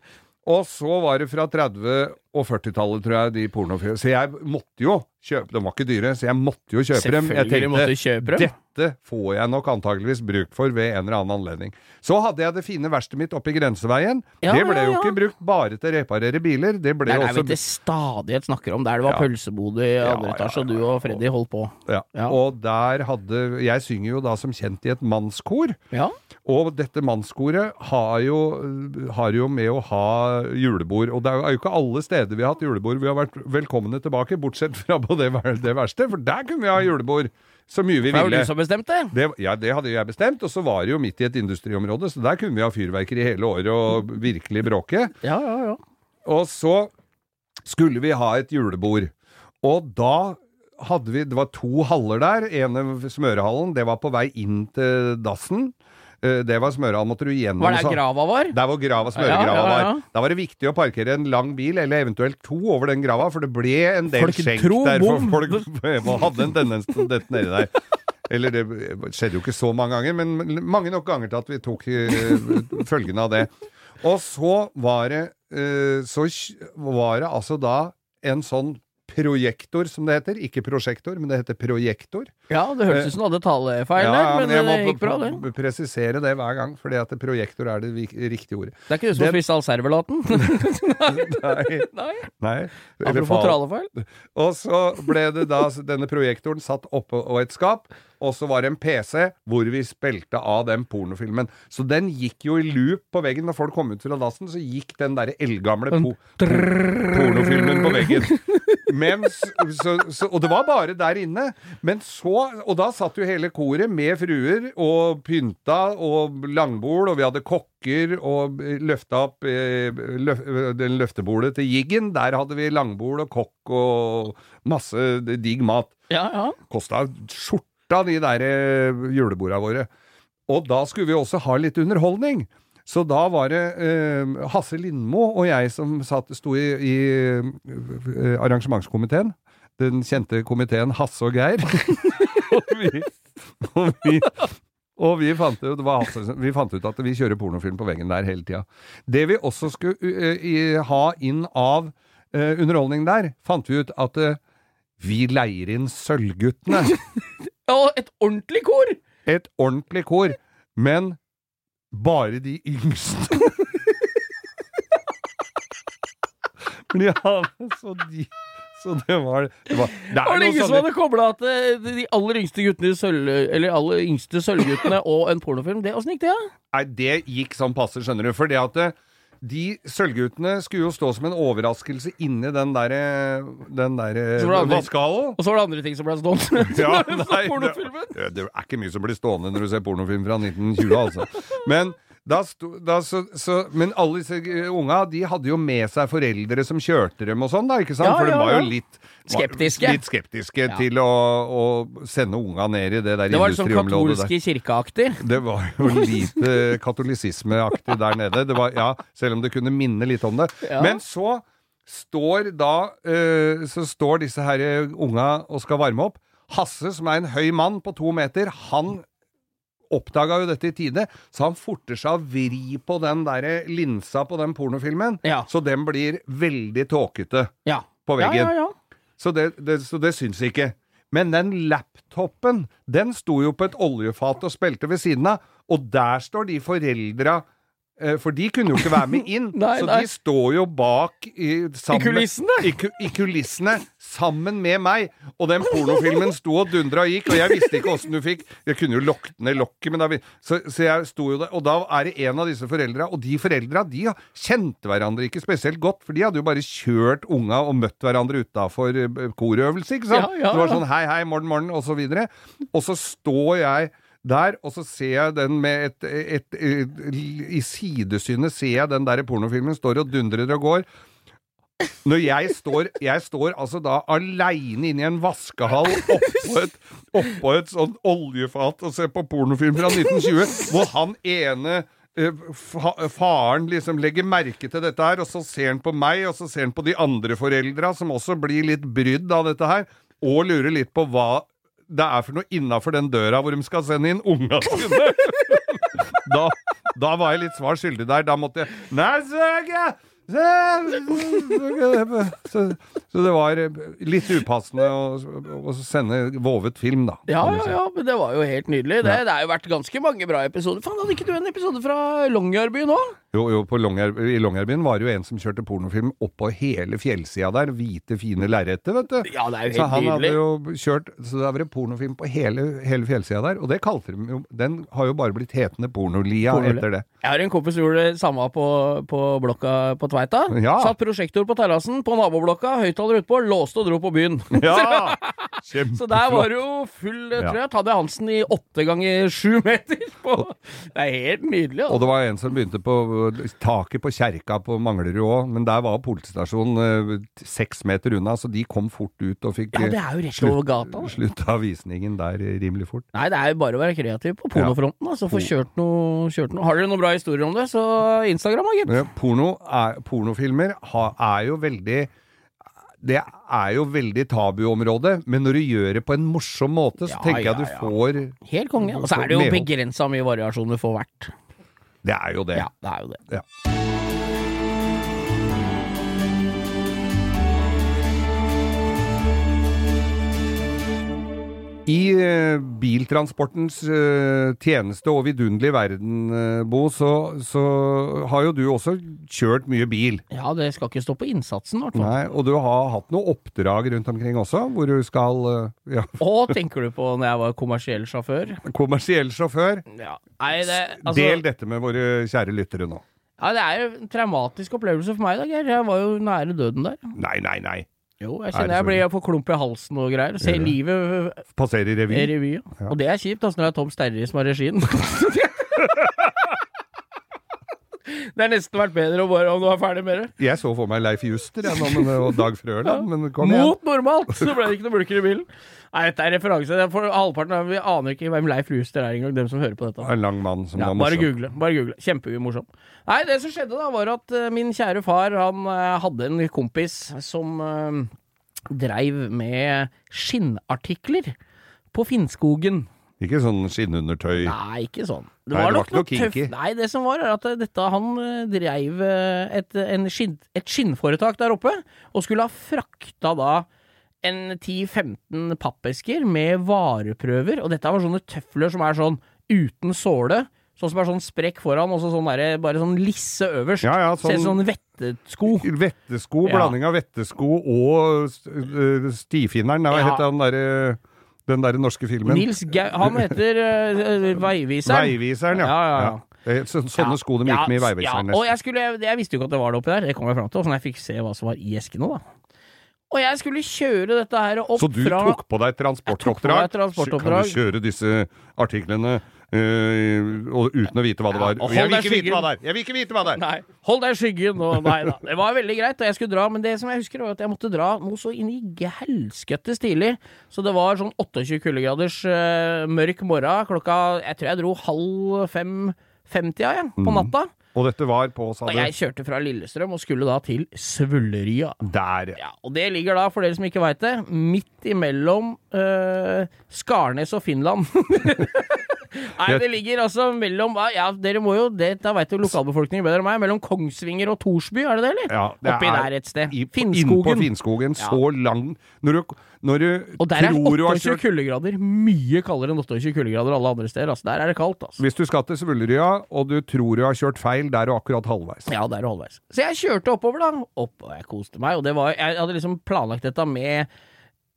Og så var det fra 30- og 40-tallet, tror jeg, de pornofilmene. Så jeg måtte jo kjøpe De var ikke dyre, så jeg måtte jo kjøpe dem. Jeg du kjøpe dem. dette får jeg nok antakeligvis bruk for ved en eller annen anledning. Så hadde jeg det fine verkstedet mitt oppe i Grenseveien. Ja, det ble ja, jo ikke brukt bare til å reparere biler. Det ble Det er der vi også til stadighet snakker om, der det var Ja. pølsebod i andre ja, etasje, og ja, du og Freddy holdt på. Ja. Ja. Og der hadde Jeg synger jo da som kjent i et mannskor. Ja. Og dette mannskoret har jo, har jo med å ha julebord. Og det er jo ikke alle steder vi har hatt julebord vi har vært velkomne tilbake, bortsett fra på det, det verste. For der kunne vi ha julebord så mye vi Det var jo ville. du som bestemte. Det, ja, det hadde jeg bestemt, og så var det jo midt i et industriområde, så der kunne vi ha fyrverkeri hele året og virkelig bråke. Ja, ja, ja. Og så skulle vi ha et julebord. Og da hadde vi Det var to haller der. ene smørehallen, det var på vei inn til dassen. Eh, Det var smøra. måtte du gjennom. Var det så- grava var? Der hvor grava, smøregrava Ja, ja, ja, var. Da var det viktig å parkere en lang bil, eller eventuelt to, over den grava, for det ble en del Folk skjenk tro der. For folk [LAUGHS] hadde en tendens til å dette nedi der. Eller det skjedde jo ikke så mange ganger, men mange nok ganger til at vi tok uh, følgene av det. Og så var det uh, Så var det altså da en sånn projektor, som det heter. Ikke prosjektor, men det heter projektor. Ja, det hørtes ut som du hadde talefeil der, men, men det gikk bra, det. må presisere det hver gang, fordi at projektor er det riktige ordet. Det er ikke du som har spist all servelaten? [LAUGHS] Nei. Nei. Nei. Apropos talefeil. Og så ble det da denne projektoren satt oppå et skap. Og så var det en PC hvor vi spilte av den pornofilmen. Så den gikk jo i loop på veggen. Når folk kom ut fra dassen, så gikk den derre eldgamle po pornofilmen på veggen. Mens, så, så, og det var bare der inne. Men så Og da satt jo hele koret med fruer og pynta og langbol, og vi hadde kokker og løfta opp eh, løf, den løftebordet til Jiggen. Der hadde vi langbol og kokk og masse digg mat. Ja, ja. Kosta skjorta, de der eh, juleborda våre. Og da skulle vi også ha litt underholdning. Så da var det eh, Hasse Lindmo og jeg som satt, sto i, i eh, arrangementskomiteen. Den kjente komiteen Hasse og Geir. [LAUGHS] og vi, og vi, og vi fant, ut, Hasse, vi fant ut at vi kjører pornofilm på veggen der hele tida. Det vi også skulle uh, ha inn av uh, underholdning der, fant vi ut at uh, vi leier inn Sølvguttene. [LAUGHS] Og et ordentlig kor! Et ordentlig kor, men bare de yngste. [LAUGHS] For de hadde så de Så det var Det, var, det Var det ingen som sånne- hadde kobla at eh, de aller yngste guttene i sølv... Eller aller yngste sølvguttene og en pornofilm? Det, Åssen gikk det, da? Nei, det gikk sånn passe, skjønner du. For det at eh, de sølvguttene skulle jo stå som en overraskelse inni den derre Den der vaskehallen. Og så var det andre ting som ble stående. [LAUGHS] Ja, [LAUGHS] nei, det, det er ikke mye som blir stående når du ser pornofilm fra 1920, altså. Men da sto, da, så, så, men alle disse eh, unga de hadde jo med seg foreldre som kjørte dem og sånn, da, ikke sant? Ja, For de var jo litt var Skeptiske. Litt skeptiske Ja. til å, å sende unga ned i det der Det var sånn katolske kirkeaktig. Det var jo lite katolisismeaktig der nede. Det var, ja, selv om det kunne minne litt om det. Ja. Men så står da uh, Så står disse her eh, unga og skal varme opp. Hasse, som er en høy mann på to meter, han oppdaga jo dette i tide, så han forter seg å vri på den der linsa på den pornofilmen, Ja. så den blir veldig tåkete Ja. på veggen. Ja. Så det, det, så det syns ikke. Men den laptopen, den sto jo på et oljefat og spilte ved siden av, og der står de foreldra for de kunne jo ikke være med inn, [LAUGHS] Nei, så nei. de står jo bak i, sammen, I kulissene? I, I kulissene, sammen med meg. Og den pornofilmen sto og dundra og gikk, og jeg visste ikke åssen du fikk Jeg kunne jo lokket ned lokket, men da vi, så, så jeg sto jo der. Og da er det en av disse foreldra, og de foreldra de kjente hverandre ikke spesielt godt, for de hadde jo bare kjørt unga og møtt hverandre utafor korøvelse, ikke sant? Ja, ja, Det var sånn hei, hei, morgen, morgen, og så videre. Og så står jeg der, og så ser jeg den med et, et, et, I sidesynet ser jeg den der pornofilmen står og dundrer og går. Når jeg står Jeg står altså da aleine inne i en vaskehall oppå et, oppå et sånt oljefat og ser på pornofilm fra 1920, hvor han ene eh, faren liksom legger merke til dette her, og så ser han på meg, og så ser han på de andre foreldra, som også blir litt brydd av dette her, og lurer litt på hva det er for noe innafor den døra hvor de skal sende inn unga sine. [LAUGHS] da, da var jeg litt svar skyldig der. Da måtte jeg Nei, søke! Så, så det var litt upassende å, å sende vovet film, da. Ja, ja, ja, men det var jo helt nydelig. Det, det har jo vært ganske mange bra episoder. Faen, hadde ikke du en episode fra Longyearbyen òg? Jo, jo, på Longyear- I Longyearbyen var det jo en som kjørte pornofilm oppå hele fjellsida der. Hvite, fine lerreter, vet du. Ja, det er jo Så han hadde jo kjørt Så det har vært pornofilm på hele, hele fjellsida der. Og det kalte de jo Den har jo bare blitt hetende Pornolia Pornolia. etter det. Jeg har en kompis som gjorde det samme på, på blokka på Tveita. Ja. Satt prosjektor på terrassen på naboblokka, høyttaler utpå, låste og dro på byen. [LAUGHS] Ja! Så der var det jo full trøtt. Ja. tror Hansen i åtte ganger sju meter. På. Det er helt nydelig. Og Altså. det var en som begynte på taket på kjerka på Manglerud òg, men der var politistasjonen eh, seks meter unna, så de kom fort ut og fikk Ja, det er jo rett over gata. slutta visningen der rimelig fort. Nei, det er jo bare å være kreativ på pornofronten. Altså, få kjørt noe, kjørt noe. Har dere noen bra historier om det, så Instagram, gitt. Porno er, pornofilmer er jo veldig det er jo veldig tabuområde, men når du gjør det på en morsom måte, så Ja, tenker jeg ja, du får Helt konge. Og så er det jo begrensa mye variasjon du får hvert. Det er jo det. Ja, det er jo det. Ja. I eh, biltransportens eh, tjeneste og vidunderlige verden, eh, Bo, så, så har jo du også kjørt mye bil. Ja, det skal ikke stå på innsatsen, i hvert fall. Nei, og du har hatt noen oppdrag rundt omkring også, hvor du skal ja, Og tenker du på når jeg var kommersiell sjåfør? kommersiell sjåfør. Ja. Nei, det, altså, Del dette med våre kjære lyttere nå. ja, det er jo en traumatisk opplevelse for meg, da, Geir. Jeg var jo nære døden der. Nei, nei, nei. Jo, jeg Er kjenner jeg blir får klump i halsen og greier. Ser livet Passerer i revy. revy. ja. Og det er kjipt, altså, når det er Tom Sterry som har regien. [LAUGHS] det har nesten vært bedre om, om du er ferdig med det. Jeg så for meg Leif Juster jeg, nå, men, og Dag Frøland, men kom igjen. Mot normalt! Så ble det ikke noe bulker i bilen. [LAUGHS] Nei, dette er referanse. Er For halvparten av Vi aner ikke hvem Leif Juster er engang, dem som hører på dette. En lang mann som Ja, var bare google. bare google. Kjempemorsom. Nei, det som skjedde da, var at uh, min kjære far han uh, hadde en kompis som uh, dreiv med skinnartikler på Finnskogen. Ikke sånn skinnundertøy. Nei, ikke sånn. Nei, det var nok noe tøff- kinky. Nei, det som var, er at eh, dette, han eh, dreiv eh, et, en skinn, et skinnforetak der oppe, og skulle ha frakta da en 10-15 pappesker med vareprøver, og dette var sånne tøfler som er sånn uten såle, sånn som er sånn sprekk foran, og så sånn der, bare sånn lisse øverst. Ja, ja, Ser sånn sånn vettesko. vettesko, Ja. blanding av vettesko og stifinneren. Hva Ja. het den derre den der norske filmen? Nils Gau... Han heter uh, Veiviseren. Veiviseren, ja. Ja, ja, ja. Eh, så- Sånne sko de gikk med i Veiviseren. Ja, og jeg, skulle, jeg visste jo ikke at det var det oppi der, det kom jeg fram til, så jeg fikk se hva som var i eskene, da. Og jeg skulle kjøre dette her opp fra Så du tok på deg et transportoppdrag? Kan du kjøre disse artiklene og, uten å vite hva det var? Ja, jeg vil ikke vite hva det er! Jeg vil ikke vite hva det er! Nei, hold deg i skyggen og Nei da. Det var veldig greit, og jeg skulle dra, men det som jeg husker, var at jeg måtte dra noe så inn i helskøtte stilig. Så det var sånn 28 kuldegraders uh, mørk morgen klokka Jeg tror jeg dro halv fem-femtida, ja, på Mm. natta. Og dette var på, sa du? jeg kjørte fra Lillestrøm og skulle da til Svulleria Der. Ja, og det ligger da, for dere som ikke veit det, midt imellom uh, Skarnes og Finland. [LAUGHS] Nei, det ligger altså mellom Ja, dere må jo det, Da veit jo lokalbefolkningen bedre enn meg. Mellom Kongsvinger og Torsby, er det det, eller? Ja, det Oppi er der et sted. I, Finnskogen. Innpå Finnskogen. Ja. Så lang Når du, når du Og der er tror du har 28 kuldegrader. Mye kaldere enn 28 kuldegrader alle andre steder. Altså, der er det kaldt, altså. Hvis du skal til Svullerøya, og du tror du har kjørt feil, der er du akkurat halvveis. Ja, der er du halvveis. Så jeg kjørte oppover, da. Opp, og jeg koste meg. Og det var, jeg hadde liksom planlagt dette med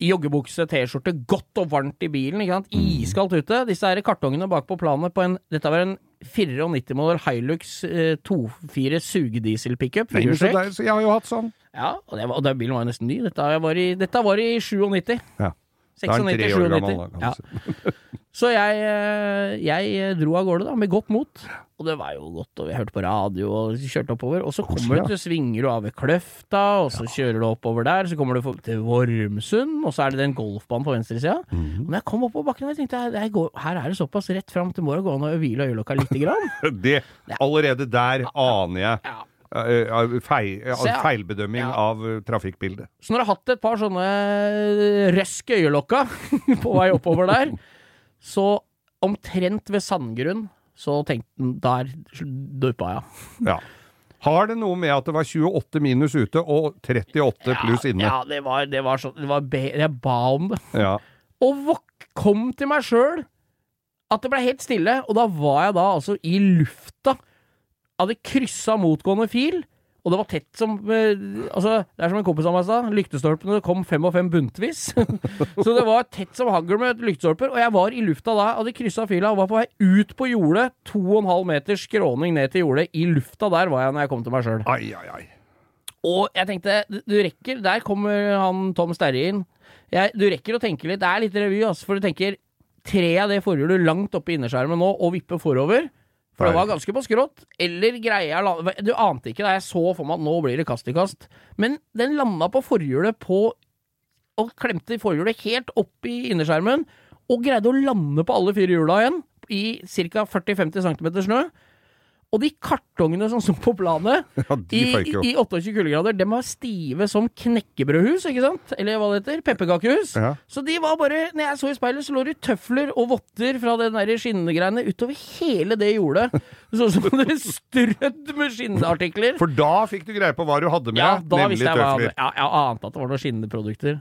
joggebukse, T-skjorte, godt og varmt i bilen. ikke sant? Iskaldt ute. Disse her kartongene bak på planet på en Dette var en 94-modell Hilux eh, 2.4 sugedieselpickup. Jeg har jo hatt sånn. Ja, og, det var, og den bilen var jo nesten ny. Dette var i, dette var i 97. Ja. Da er den 96, tre år 97. gammel, da, kan du Ja. [LAUGHS] Så jeg, eh, jeg dro av gårde da, med godt mot. Og det var jo godt, og vi hørte på radio og kjørte oppover. Og så kommer du til svinger du av ved Kløfta, og så kjører du oppover der. Så kommer du til Vormsund, og så er det den golfbanen på venstresida. Mhm. Og når jeg kom oppover bakken, jeg tenkte jeg, går, her er det såpass rett fram til morgen, gå an å hvile øyelokka lite grann. [LAUGHS] Det, allerede der aner jeg Ja. Eh, eh, feil, eh, feilbedømming Ja. av trafikkbildet. Så når jeg har hatt et par sånne røsk i øyelokka [LAUGHS] på vei oppover der, så omtrent ved sandgrunn, så tenkte han der duppa jeg. Ja. Har det noe med at det var 28 minus ute og 38 pluss inne? Ja, det var, det var sånn det var be, Jeg ba om det. Ja. Og våk, kom til meg sjøl at det ble helt stille, og da var jeg da altså i lufta. Hadde kryssa motgående fil, og det var tett som eh, Altså, det er som en kompis av meg sa, lyktestolpene kom fem og fem buntvis. [LAUGHS] så det var tett som hagl med lyktestolper, og jeg var i lufta da, hadde kryssa fila og var på vei ut på jordet. To og en halv meters skråning ned til jordet. I lufta der var jeg når jeg kom til meg sjøl. Ai, ai, ai. Og jeg tenkte, du- rekker Der kommer han Tom Sterre inn. Jeg, du rekker å tenke litt. Det er litt revy, altså, for du tenker Tre av det forhjulet langt oppe i innerskjermen nå og vippe forover. For det var ganske på skrått. Eller greier Du ante ikke da jeg så for meg at nå blir det kast i kast. Men den landa på forhjulet på Og klemte forhjulet helt opp i innerskjermen. Og greide å lande på alle fire hjula igjen. I ca. 40-50 cm snø. Og de kartongene som sto på planet [LAUGHS] Ja, i, i 28 kuldegrader, de var stive som knekkebrødhus, ikke sant? Eller hva det heter? Pepperkakehus. Ja. Så de var bare Når jeg så i speilet, så lå det tøfler og votter fra den der skinnegreiene utover hele det jordet. Sånn som det strødd med skinnartikler. For da fikk du greie på hva du hadde med Ja, da nemlig tøfler. jeg jeg, Jeg ante at det var noen skinneprodukter.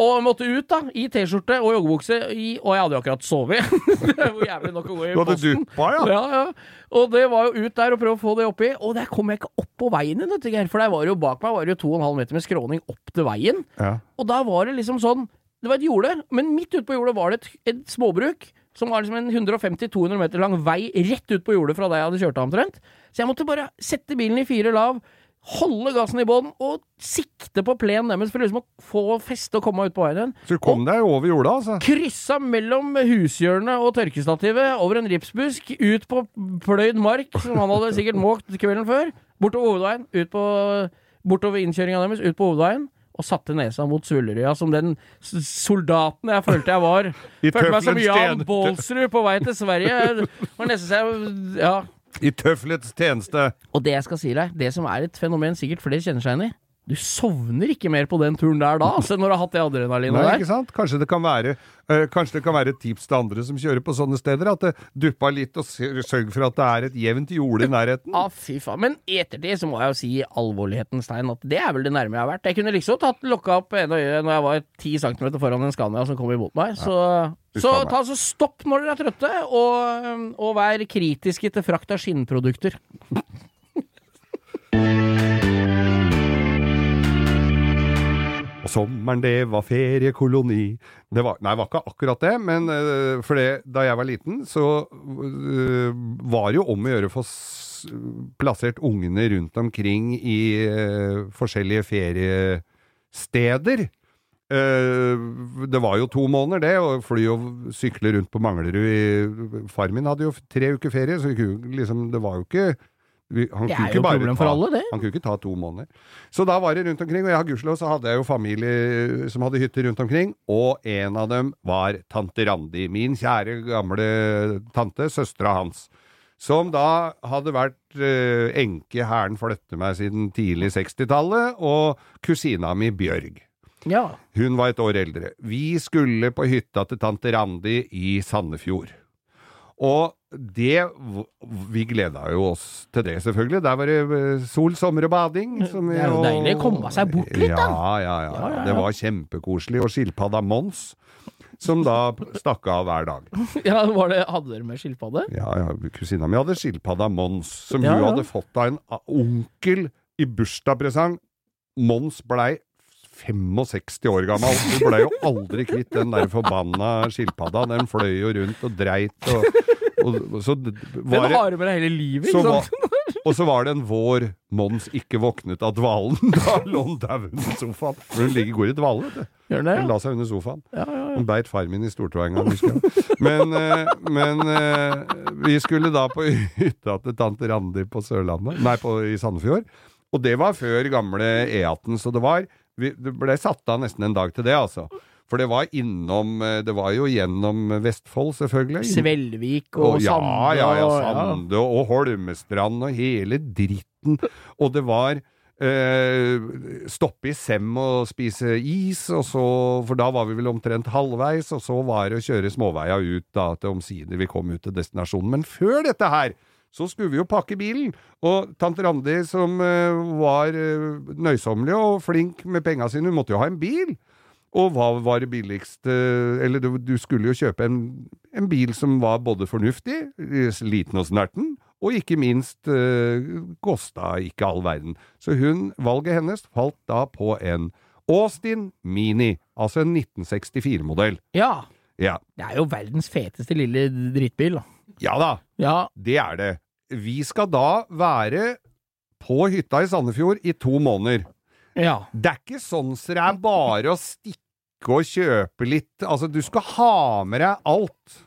Og måtte ut, da, i T-skjorte og joggebukse, og jeg hadde jo akkurat sovet. [LAUGHS] det var jævlig nok å gå i posten. Du hadde duppa, ja? Ja, ja. Og det var jo ut der og prøve å få det oppi, og der kom jeg ikke opp på veien igjen. For der var jo bak meg var det jo to og en halv meter med skråning opp til veien. Ja. Og da var det liksom sånn Det var et jorde, men midt ute på jordet var det et, et småbruk. Som var liksom en 150-200 meter lang vei rett ut på jordet fra der jeg hadde kjørt av omtrent. Så jeg måtte bare sette bilen i fire lav, holde gassen i bånn og sikte på plenen deres for liksom å få feste og komme ut på veien. Så du kom deg over jorda, altså? Kryssa mellom hushjørnet og tørkestativet, over en ripsbusk, ut på pløyd mark, som han hadde sikkert måkt kvelden før, bortover hovedveien, ut på, bortover innkjøringa deres, ut på hovedveien, og satte nesa mot svullerøya som den soldaten jeg følte jeg var. Følte meg som Jan. Baalsrud på vei til Sverige. Det var nesten så jeg Ja. I tøflets tjeneste. Og det jeg skal si deg, det som er et fenomen sikkert flere kjenner seg igjen i, du sovner ikke mer på den turen der da, altså, når du har hatt det adrenalinet der. ikke sant? Kanskje det kan være øh, Kanskje det kan være et tips til andre som kjører på sånne steder, at det duppa litt, og sørg for at det er et jevnt jorde i nærheten. Ja, fy faen. Men etter det så må jeg jo si i alvorlighetens tegn at det er vel det nærme jeg har vært. Jeg kunne liksom tatt lokka opp ene øyet når jeg var ti centimeter foran en Scania som kom imot meg. Så, så meg. ta altså stopp når dere er trøtte, og, og vær kritiske til frakt av skinnprodukter. Sommeren, det var feriekoloni. Det var, nei, det var ikke akkurat det, men uh, for det, da jeg var liten, så uh, var det jo om å gjøre å få plassert ungene rundt omkring i uh, forskjellige feriesteder. Det var jo to måneder, det, å fly og sykle rundt på Manglerud i Far min hadde jo tre uker ferie, så liksom, det var jo ikke vi, han Det kunne er ikke jo bare problem ta- for alle, det. Han kunne ikke ta to måneder. Så da var det rundt omkring, og jeg har gudskjelov så hadde jeg jo familie som hadde hytter rundt omkring, og en av dem var tante Randi, min kjære gamle tante, søstera hans. Som da hadde vært uh, enke hæren flytte meg siden tidlig 60-tallet, og kusina mi Bjørg. Ja. Hun var et år eldre. Vi skulle på hytta til tante Randi i Sandefjord. Og det Vi gleda jo oss til det, selvfølgelig. Der var det eh, sol, sommer og bading. som Det er jo deilig å komme seg bort litt, da. Ja, ja, ja. Ja, ja. Det var kjempekoselig. Og skilpadda Mons, som da stakk av hver dag. [LAUGHS] ja var det, hadde dere med skilpadde? Ja, ja, kusina mi hadde skilpadda Mons, som hun hadde fått av en onkel i bursdagspresang. Mons blei 65 år gammel. Hun blei jo aldri kvitt den der forbanna skilpadda. Den fløy jo rundt og dreit og, og, så var Den har du med deg hele livet, ikke var, og så var det en vår Mons ikke våknet av dvalen. [LAUGHS] Da lå han dau under sofaen. For hun ligger går i dvale, vet du. Gjør den det? Hun la seg under sofaen. Ja, ja, ja. Hun beit far min i stortåa en gang, husker jeg. Men, eh, men eh, vi skulle da på [LAUGHS] hytta til tante Randi på Sørlandet, nei, på, i Sandefjord. Og det var før gamle E18, så det var vi, Det ble satt av nesten en dag til det, altså. For det var innom eh, Det var jo gjennom Vestfold, selvfølgelig. Svelvik og, Og ja, Sande ja, ja, ja, Sande og Holmestrand og hele dritten. Og det var eh, stoppe i Sem og spise is, og så, for da var vi vel omtrent halvveis, og så var det å kjøre småveia ut da, til omsider vi kom ut til destinasjonen. Men før dette her, så skulle vi jo pakke bilen, og tante Randi som eh, var uh, nøysommelig og flink med penga sine, hun måtte jo ha en bil. Og hva var det billigste Eller du, du skulle jo kjøpe en, en bil som var både fornuftig, liten og snerten, og ikke minst uh, kosta ikke all verden. Så hun, valget hennes falt da på en Austin Mini, altså en 1964-modell. Ja. Ja. Det er jo verdens feteste lille drittbil, ja da, Ja. det er det. Vi skal da være på hytta i Sandefjord i to måneder. Ja. Det er ikke sånn så det er bare å stikke og kjøpe litt Altså, du skal ha med deg alt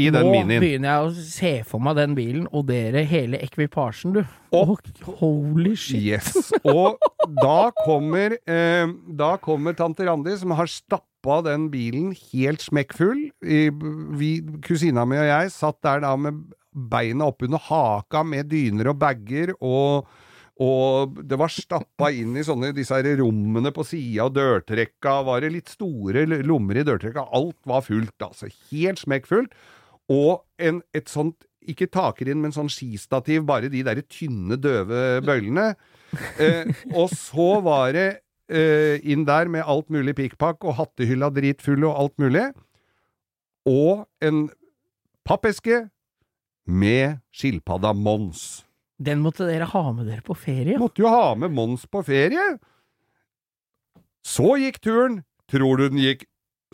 i den Nå minien. begynner jeg å se for meg den bilen, og dere hele ekvipasjen, du. Og, oh, Holy shit. Yes. Og da kommer, eh, da kommer tante Randi, som har stappa den bilen helt smekkfull. I, vi, kusina mi og jeg satt der da med beina oppunder haka med dyner og bager, og, og det var stappa inn i sånne disse her rommene på sida, av dørtrekka var det litt store lommer i dørtrekka. Alt var fullt, altså. Helt smekkfullt. Og en, et sånt ikke takrinn, men sånn skistativ, bare de der tynne, døve bøylene. Eh, og så var det eh, inn der med alt mulig pikkpakk og hattehylla dritfull og alt mulig. Og en pappeske med skilpadda Mons. Den måtte dere ha med dere på ferie. Måtte jo ha med Mons på ferie. Så gikk turen. Tror du den gikk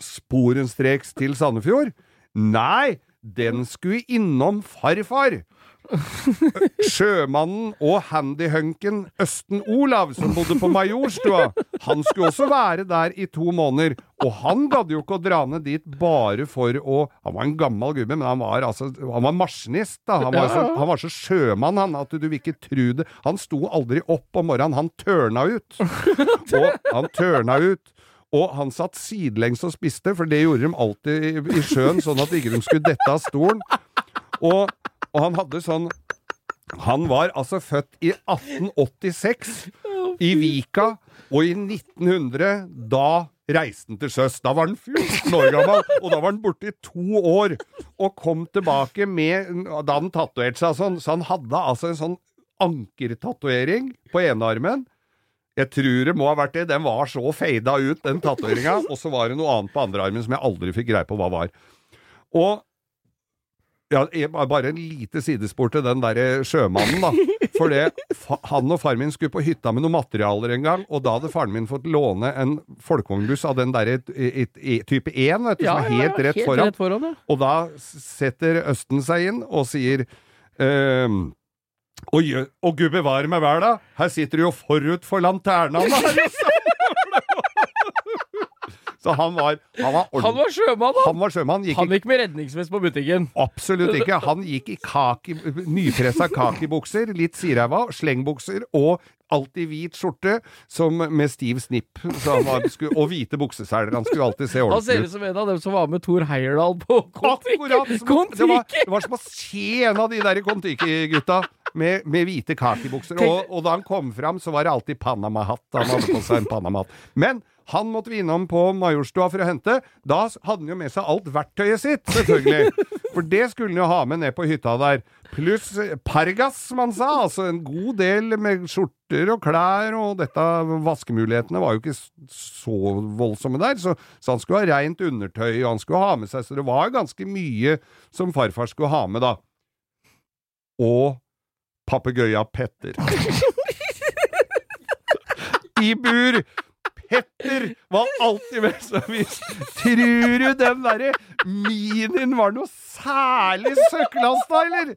sporenstreks til Sandefjord? Nei, den skulle innom farfar. [LAUGHS] Sjømannen og handyhunken Østen Olav, som bodde på Majorstua, han skulle også være der i to måneder. Og han gadd jo ikke å dra ned dit bare for å Han var en gammel gubbe, men han var altså Han var maskinist, da. Han var, så, han var så sjømann, han, at du vil ikke tru det. Han sto aldri opp om morgenen, han tørna ut. Og han tørna ut. Og han satt sidelengs og spiste, for det gjorde de alltid i, i sjøen, sånn at ikke de skulle dette av stolen. Og, og han hadde sånn Han var altså født i 1886 i Vika, og i 1900 da reiste han til sjøs. Da var han 14 år gammel, og da var han borte i to år. Og kom tilbake med Da han tatovert seg sånn, så han hadde altså en sånn ankertatovering på enearmen. Jeg tror det må ha vært det. Den var så fada ut, den tatoveringa. Og så var det noe annet på andre armen som jeg aldri fikk greie på hva var. Og ja, bare en lite sidespor til den derre sjømannen, da. For det, han og faren min skulle på hytta med noen materialer en gang, og da hadde faren min fått låne en folkevognbuss av den derre type 1, vet du, som er helt rett foran. Rett foran ja. Og da setter Østen seg inn og sier ehm, og, og gud bevare meg vel, da! Her sitter du jo forut for lanterna! [LAUGHS] da!» Så han var, han var Han var sjømann, da! Han var sjømann. Gikk Han gikk med redningsvest på butikken. absolutt ikke. Han gikk i kaki, nypressa kakibukser, litt siræva, slengbukser og alltid hvit skjorte som med stiv snipp. Så han var, skulle, og hvite bukseseler. Han skulle alltid se ordentlig. Han ser ut. ut som en av dem som var med Thor Heyerdahl på! Kon-Tiki! Det, var, det var som å se en av de der Kon-Tiki-gutta med, med hvite kakibukser. Og, og da han kom fram, så var det alltid Panama-hatt. Han hadde på seg en Panama-hatt. Men han måtte vi innom på Majorstua for å hente. Da hadde han jo med seg alt verktøyet sitt, selvfølgelig. [LAUGHS] For det skulle han jo ha med ned på hytta der. Pluss Pargas, som han sa. Altså en god del med skjorter og klær, og dette vaskemulighetene var jo ikke så voldsomme der. Så, så han skulle ha reint undertøy, og han skulle ha med seg Så det var ganske mye som farfar skulle ha med, da. Og papegøya Petter. [LAUGHS] I bur! Petter var alltid med seg hvis Tror du den derre minien var noe særlig søkkelasta, eller?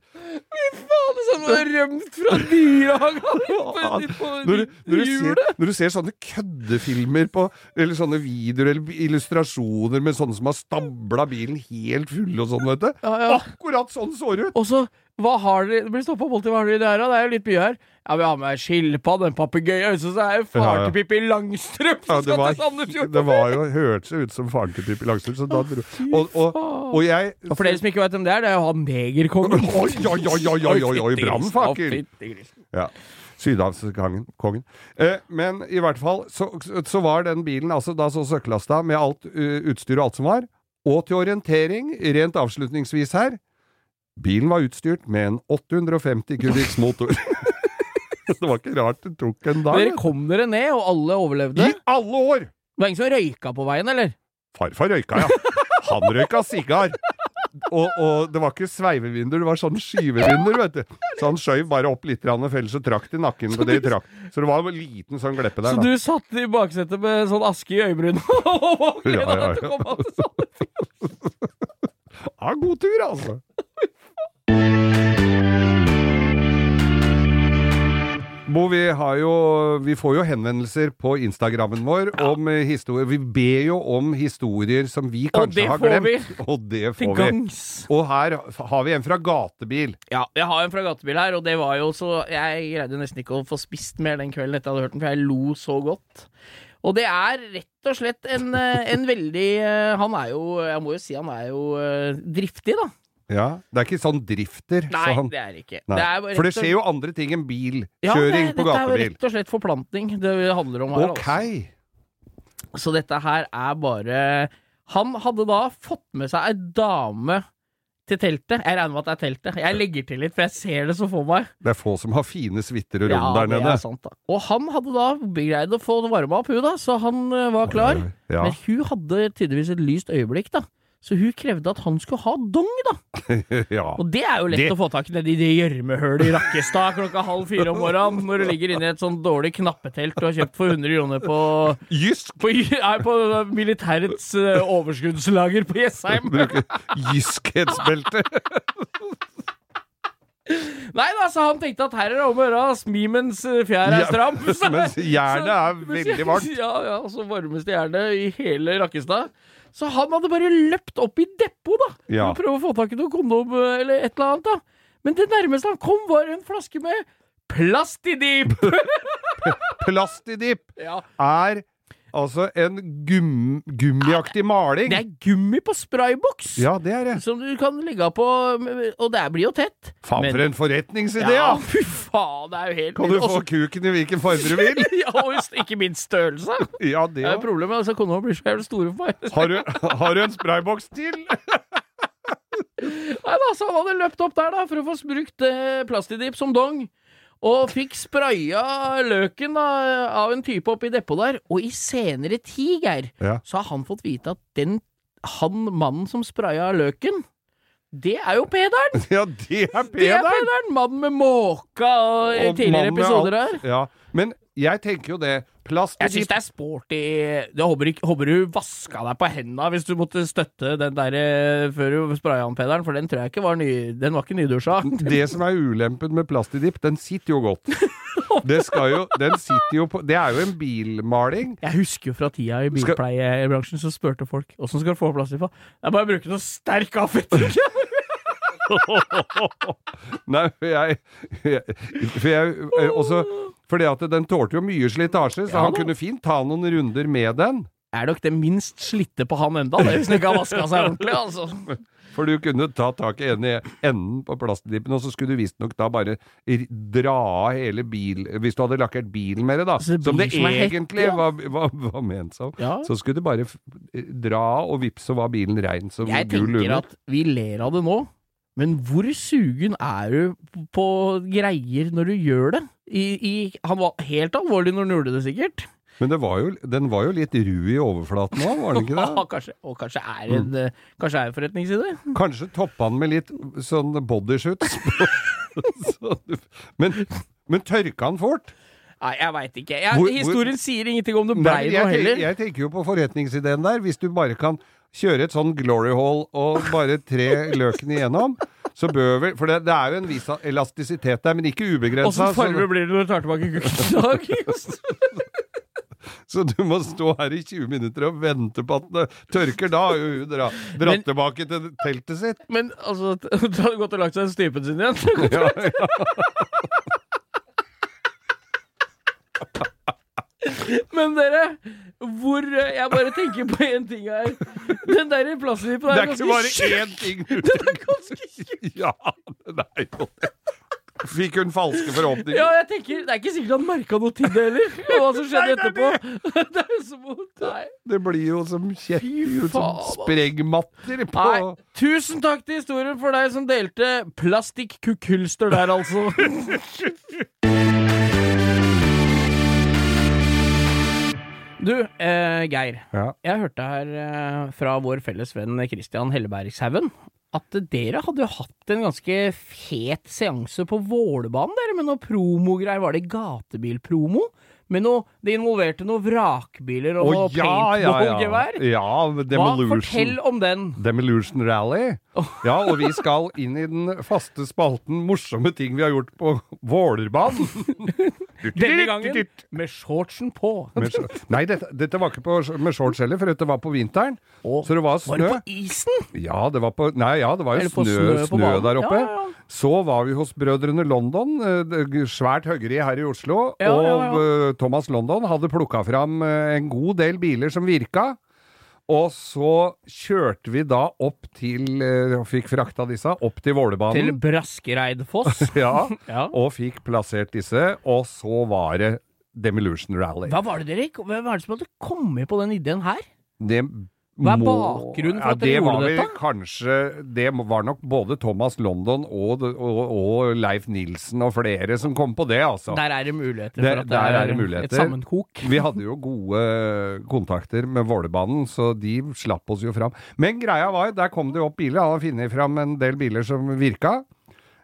Faen, det som har rømt fra dyrehagen! [LAUGHS] Når, du- når, når du ser sånne køddefilmer på Eller sånne videoer eller illustrasjoner med sånne som har stabla bilen helt full og sånn, vet du. Ja, ja. Akkurat sånn så det ut! Og så, hva har dere Det blir stoppa alltid, hva har dere der, da? Det er jo litt mye her. Ja, vi har med skilpadde, en papegøye, så det er jo far Ja, ja. til Pippi Langstrømpe som det skal var, til Sandefjord! det var jo hørtes ut som faren til Pippi Langstrømpe. Så da dro og, og, og jeg Og for dere som ikke vet hvem det er, det er jo han negerkongen. Oi, oi, oi, oi, oi, oi, oi, brannfakkel! Ja. Sydhavskongen. Eh, men i hvert fall så, så var den bilen altså da så søkkelasta med alt uh, utstyr og alt som var. Og til orientering, rent avslutningsvis her Bilen var utstyrt med en 850 kubikks motor. [LAUGHS] det var ikke rart det tok en dag. Dere kom dere ned, og alle overlevde? I alle år! Det var ingen som røyka på veien, eller? Farfar røyka, ja. Han røyka sigar. Og, og det var ikke sveivevinduer, det var sånn skyvevinduer, vet du. Så han skjøv bare opp litt, for ellers så trakk til i nakken på det trakk. Så det var en liten sånn gleppe der, Så da. du satt i baksetet med sånn aske i øyebrynene [LAUGHS] og gleda Ja, ja, deg til å komme til Ha Ja, god tur, altså. Bo, vi, har jo, vi får jo henvendelser på Instagrammen vår om eh, historier. Vi ber jo om historier som vi kanskje har glemt. vi. Og det får vi. gangs. Og her har vi en fra gatebil. Ja, jeg har en fra gatebil her, og det var jo så Jeg greide nesten ikke å få spist mer den kvelden etter jeg hadde hørt den, for jeg lo så godt. Og det er rett og slett en, eh, en veldig eh, Han er jo Jeg må jo si han er jo driftig, da. Ja, Det er ikke sånn drifter. Nei, sånn. det er ikke. nei. Det ikke. For det skjer jo andre ting enn ja, bilkjøring gatebil på Dette er rett og slett forplantning det handler om her. Ok. Altså. Så dette her er bare Han hadde da fått med seg ei dame til teltet. Jeg regner med at det er teltet. Jeg legger til litt, for jeg ser det så for meg. Det er få som har fine suiter og rom Ja, der det nede. er sant, da. Og han hadde da greid å få varma opp, hun da, så han eh, var klar. Ja. Men hun hadde tydeligvis et lyst øyeblikk, da. Så hun krevde at han skulle ha dong, da. [LAUGHS] ja. Og det er jo lett Det- å få tak i nedi det gjørmehølet i Rakkestad klokka halv fire om morgenen, når du ligger inne i et sånn dårlig knappetelt du har kjøpt for 100 kroner på Jysk! på, nei, på militærets eh, overskuddslager på Jessheim. Jyskhetsbelte. [LAUGHS] Nei da, så han tenkte at her er det om å gjøre å smi mens eh, fjær er Ja, stram. [LAUGHS] mens jernet er veldig varmt. Ja, ja, så varmeste jernet i hele Rakkestad. Så han hadde bare løpt opp i depot, da, Ja. for å prøve å få tak i noe kondom eller et eller annet. da. Men det nærmeste han kom, var en flaske med plastidip! [LAUGHS] Plastidip ja. er altså en gum, gummiaktig maling. Det er gummi på sprayboks! Ja, det er det. Som du kan legge på, og det blir jo tett. Faen, for en forretningsidé, Ja, fy faen, det er jo helt Kan du få kuken i hvilken farge du vil? [LAUGHS] ja, og ikke minst størrelse. [LAUGHS] Ja, det Det er problemet. Altså, Kona blir så jævlig store for meg. Har, du- har du en sprayboks til? [LAUGHS] Nei da, så han hadde løpt opp der da for å få brukt eh, plastidip som dong. Og fikk spraya løken da, av en type oppi depot der. Og i senere tid, Geir, Ja. så har han fått vite at den han mannen som spraya løken, det er jo Pederen! [LAUGHS] Ja, det er Det er Pederen! Pederen! Mannen med måka og, i Og tidligere episoder her. Ja, men jeg tenker jo det. Plast Jeg syns det er sporty Det håper, ikke, håper du vaska deg på henda hvis du måtte støtte den der eh, før du spraya han Pederen, for den tror jeg ikke var ny Den var ikke nydusja. [LAUGHS] Det som er ulempen med plastidipp, den sitter jo godt. [LAUGHS] Det skal jo, den jo på Det er jo en bilmaling. Jeg husker jo fra tida i bilpleiebransjen så spurte folk åssen skal du få plass til på. Det er bare å bruke noe sterk avfetting. [LAUGHS] [LAUGHS] Nei, for jeg, for jeg eh, også, Fordi at den tålte jo mye slitasje, så Ja han da. kunne fint ta noen runder med den. er nok det minst slitte på han enda, det, hvis han ikke har vaska seg ordentlig. altså. For du kunne ta tak i ene enden på plastdippen, og så skulle du visstnok da bare r- dra av hele bil Hvis du hadde lakkert bilen med det, da, Så det som det som en hette, egentlig ja. var, var, var ment som, Ja. så skulle du bare f dra av, og vips, så var bilen rein som Jeg gul tenker at vi ler av det nå, men hvor sugen er du på greier når du gjør det? I, i, han var helt alvorlig når han gjorde det, sikkert. Men det var jo, den var jo litt ru i overflaten òg, var den ikke [LAUGHS] det? kanskje, og kanskje er en, mm. kanskje er en forretningsside? [LAUGHS] Kanskje toppa han med litt sånn bodyshoots. [LAUGHS] Men, men tørka han fort? Nei, jeg veit ikke. Jeg, Hvor- hvor- historien sier ingenting om det blei noe heller. jeg tenker jo på forretningsideen der. Hvis du bare kan kjøre et sånn glory hall og bare tre løken igjennom, så bør vi, For det, det er jo en viss elastisitet der, men ikke ubegrensa. Åssen farge blir det når du tar tilbake gullet? [LAUGHS] Så du må stå her i 20 minutter og vente på at det tørker. Da har jo hun dra, dratt Men- tilbake til teltet sitt. Men altså, [LAUGHS] Du hadde gått og lagt seg i stypen sin igjen. Ja, ja. [LAUGHS] Men dere, hvor eh, Jeg bare tenker på én ting her. Den der plastidippen Det er er ganske tjukk. [LAUGHS] Den er ganske tjukk. Ja, det er jo det. Fikk hun falske forhåpninger? Ja, jeg tenker, Det er ikke sikkert han merka noe til det heller. Og hva som skjedde etterpå. [LAUGHS] Det er jo som å Nei. Det blir jo som kjeft, Fy som sprengmatter på Nei. Tusen takk til historien for deg som delte plastikk-kukkhylster der, altså. [LAUGHS] Du, eh, Geir. Ja. Jeg hørte her eh, fra vår felles venn Christian Hellebergshaugen at dere hadde jo hatt en ganske fet seanse på Vålerbanen, dere, med noe promogreier. Var det gatebilpromo? Med noe, det involverte noen vrakbiler og oh, noe ja, ja, ja. paintballgevær. Ja, Hva? Fortell om den. Demolution Rally. Ja, og vi skal inn i den faste spalten morsomme ting vi har gjort på Vålerbanen. [LAUGHS] Denne gangen med shortsen på. Nei, dette, dette var ikke på, med shorts heller, for dette var på vinteren. Å, Så det var Var det på isen? Ja, det var på Nei, ja, det var jo snø, snø snø der oppe. Ja, ja, ja. Så var vi hos Brødrene London, eh, svært høggeri her i Oslo. Ja, og ja, ja. eh, Thomas London hadde plukka fram eh, en god del biler som virka. Og så kjørte vi da opp til eh, og Fikk frakta disse opp til Til Vålerbanen. Braskereidfoss. [LAUGHS] Ja, [LAUGHS] Ja. og fikk plassert disse. Og så var det Demolution Rally. Hva var det dere Hvem var det som hadde kommet på den ideen her? Det Hva er bakgrunnen for at dere det gjorde dette? Kanskje Det var nok både Thomas London og, og, og Leif Nilsen og flere som kom på det, altså. Der er det muligheter Der- for at det er er, det muligheter. et sammenkok. Vi hadde jo gode kontakter med Vålerbanen, så de slapp oss jo fram. Men greia var, der kom det jo opp biler. Han hadde funnet fram en del biler som virka.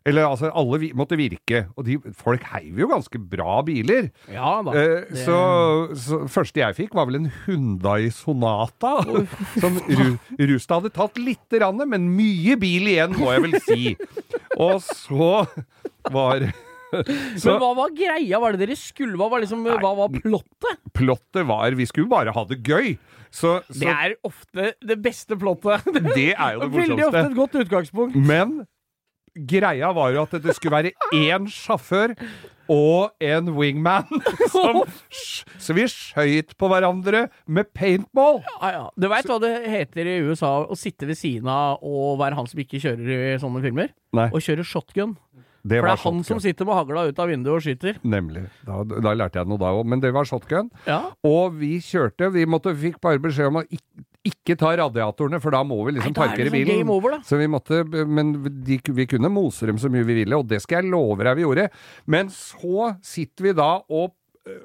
Eller altså, alle vi, måtte virke. Og de, folk heiv jo ganske bra biler. Ja da. Eh, det- så, så første jeg fikk, var vel en Hundai Sonata. [LAUGHS] som Ru, Rustad hadde tatt lite grann, men mye bil igjen, må jeg vel si. Og så var [LAUGHS] så Men hva var greia? Var det dere skulle? Hva var, liksom, hva var plottet? plottet var Vi skulle bare ha det gøy. Så, så Det er ofte det beste plottet. det er jo det [LAUGHS] Veldig ofte et godt utgangspunkt. Men greia var jo at det skulle være én sjåfør og en wingman. [LAUGHS] Som, så vi skøyt på hverandre med paintball. Ja, ja. Du veit hva det heter i USA å sitte ved siden av og være han som ikke kjører i sånne filmer? Nei, Å kjøre shotgun. det For det var er han som sitter med hagla ut av vinduet og skyter. Nemlig. Da, da lærte jeg noe da òg. Men det var shotgun. Ja. Og vi kjørte. Vi måtte, fikk bare beskjed om å ikke, ikke ta radiatorene, for da må vi liksom Nei, er parkere sånn bilen. over. Så vi måtte, men de, vi kunne mose dem så mye vi ville, og det skal jeg love deg vi gjorde. Men så sitter vi da og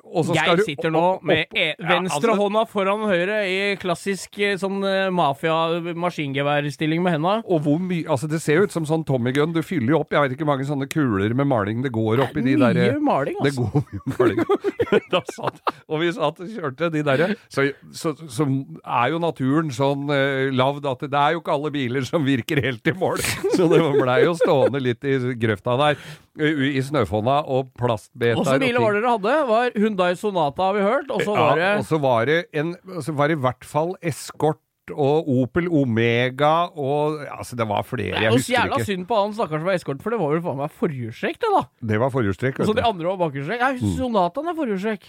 og så skal Jeg sitter nå med opp- e Ja, venstre altså, foran høyre i klassisk eh, sånn eh, mafia-maskingeværstilling med henda. Og hvor mye Altså, det ser jo ut som sånn Tommy Gun. Du fyller jo opp, jeg vet ikke mange sånne kuler med maling det går oppi de Mye der altså. Det går mye maling. [LAUGHS] da satt, og vi satt og kjørte de derre så, så, så er jo naturen sånn uh, lavd at det er jo ikke alle biler som virker helt i mål. [LAUGHS] Så det blei jo stående litt i grøfta der, eh, i snøfonna og plastbeta. Åssen biler var det dere hadde? Var Hundai Sonata, har vi hørt. Og så var det Ja, og var det en Så var det i hvert fall eskort og Opel Omega og Altså, det var flere, Det er jeg husker jævla ikke. synd på han stakkars som var eskort, for det var vel faen meg forhjulstrekk, det, da. Det var forhjulstrekk. Og så de andre var bakhjulstrekk. Nei, Sonataen er forhjulstrekk.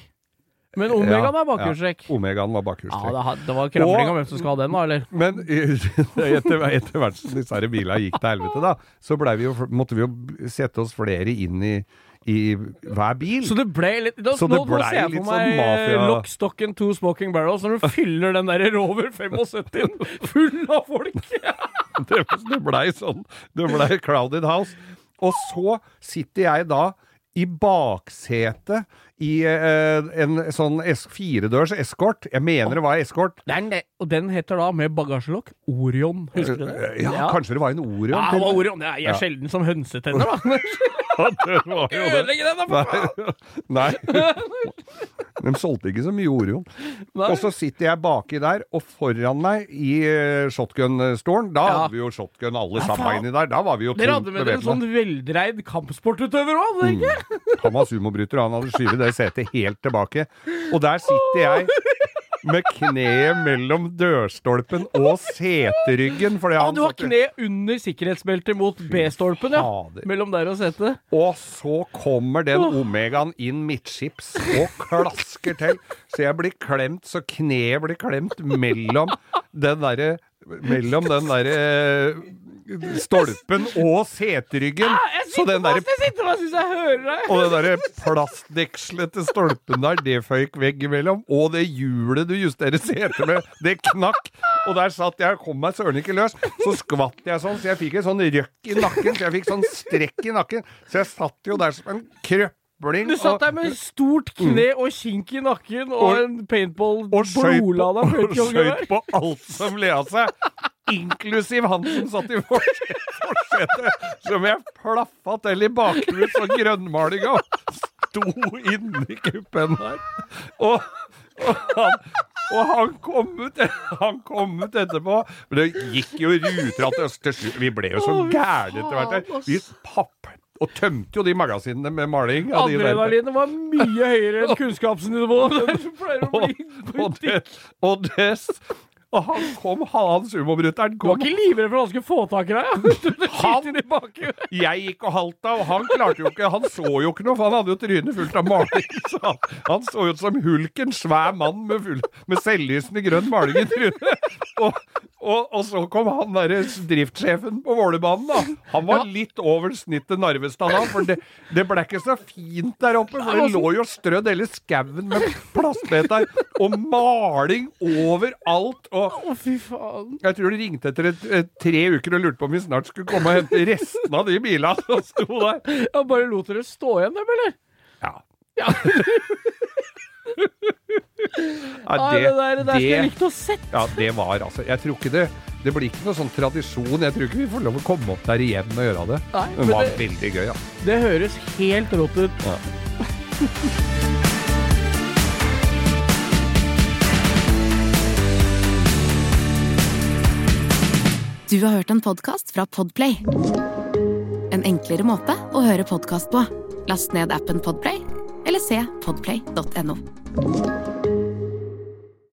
Men Omegaen er bakhjulstrekk. Ja, Omegaen var Ja, bakhjulstrekk. det, det var krangling om hvem som skal ha den, da, eller? Men [LAUGHS] etter, etter hvert som disse bilene gikk til helvete, da, så vi jo, måtte vi jo sette oss flere inn i, i hver bil. Så det ble litt da, Så nå, nå ser jeg for sånn meg sånn Lock, and Two Smoking Barrels når du fyller den der Rover 75 full av folk. [LAUGHS] det, det blei sånn. Det blei Crowded House. Og så sitter jeg da i baksetet i eh, en sånn es firedørs eskort. Jeg mener det var eskort. Er og den heter da, med bagasjelokk, Orion. Husker du det? Ja, Ja, kanskje det var en Orion? Ja, det var. Orion. Er jeg er sjelden som hønsetenner, da. [LAUGHS] Ja. Ødelegge den, da, for faen! Nei. [LAUGHS] [LAUGHS] De solgte ikke så mye Orion. Og så sitter jeg baki der, og foran meg i eh, shotgun-storen Da Ja. hadde vi jo shotgun alle sammen inni der. Da var vi jo Dere hadde med dere en sånn veldreid kampsportutøver òg, hadde dere ikke? Han var sumobryter, og han hadde skyvet det setet helt tilbake. Og der sitter jeg [LAUGHS] med kneet mellom dørstolpen og seteryggen. Fordi Ja, du har kne under sikkerhetsbeltet mot B-stolpen, ja. Mellom der og setet. Og så kommer den Omegaen inn midtskips og klasker til. Så jeg blir klemt, så kneet blir klemt mellom den derre Mellom den derre stolpen og seteryggen. Jeg Så den sitter fast, jeg sitter fast hvis jeg hører deg. og den derre plastdekslete stolpen der, det føyk veggimellom. Og det hjulet du justerer setet med, det knakk. Og der satt jeg og kom meg søren ikke løs. Så skvatt jeg sånn, så jeg fikk en sånn røkk i nakken. Så jeg fikk sånn strekk i nakken. Så jeg satt jo der som en krøppling. Du satt der med stort kne og kink i nakken og, Og- en paintball og skøyt på, alt som le av seg. Inklusiv han som satt i forse- forsetet, som jeg plaffa til i bakrus og grønnmalinga. Sto inni kuppen der. Og, og, han, og han kom ut Han kom ut etterpå. Men det gikk jo ruter at slutt Vi ble jo så gærne etter hvert. Vi papp og tømte jo de magasinene med maling. Adrenalinet var mye høyere enn [LAUGHS] kunnskapsnivået. Det pleier å bli og, det, og, og han kom, han sumobruteren Du var ikke livredd for at han skulle få tak i deg? ja? [LAUGHS] Han-. Jeg gikk og halta, og han klarte jo ikke Han så jo ikke noe, for han hadde jo trynet fullt av maling. [LAUGHS] Så han, han så ut som hulken, svær mann med, full, med selvlysende grønn maling i trynet. Og, Og, og så kom han derre driftssjefen på Vålerbanen, da. Han var litt over snittet Narvestad da, for det, det ble ikke så fint der oppe. For det lå jo strødd hele skauen med plastbeter og maling overalt. Og Å, fy faen. jeg tror de ringte etter et, et, tre uker og lurte på om vi snart skulle komme og hente resten av de bilene som sto der. Ja, bare lot dere stå igjen, dem, eller? Ja. Ja. [LAUGHS] [LAUGHS] Ja, Nei, det, der, det der skulle jeg likt å sett. Ja, det var altså Jeg tror ikke det Det blir ikke noe sånn tradisjon. Jeg tror ikke vi får lov å komme opp der igjen og gjøre det. Nei, det var det- veldig gøy, ja. Det høres helt rått ut. ja. [LAUGHS] Du har hørt en podkast fra Podplay. En enklere måte å høre podkast på. Last ned appen Podplay, eller se podplay.no.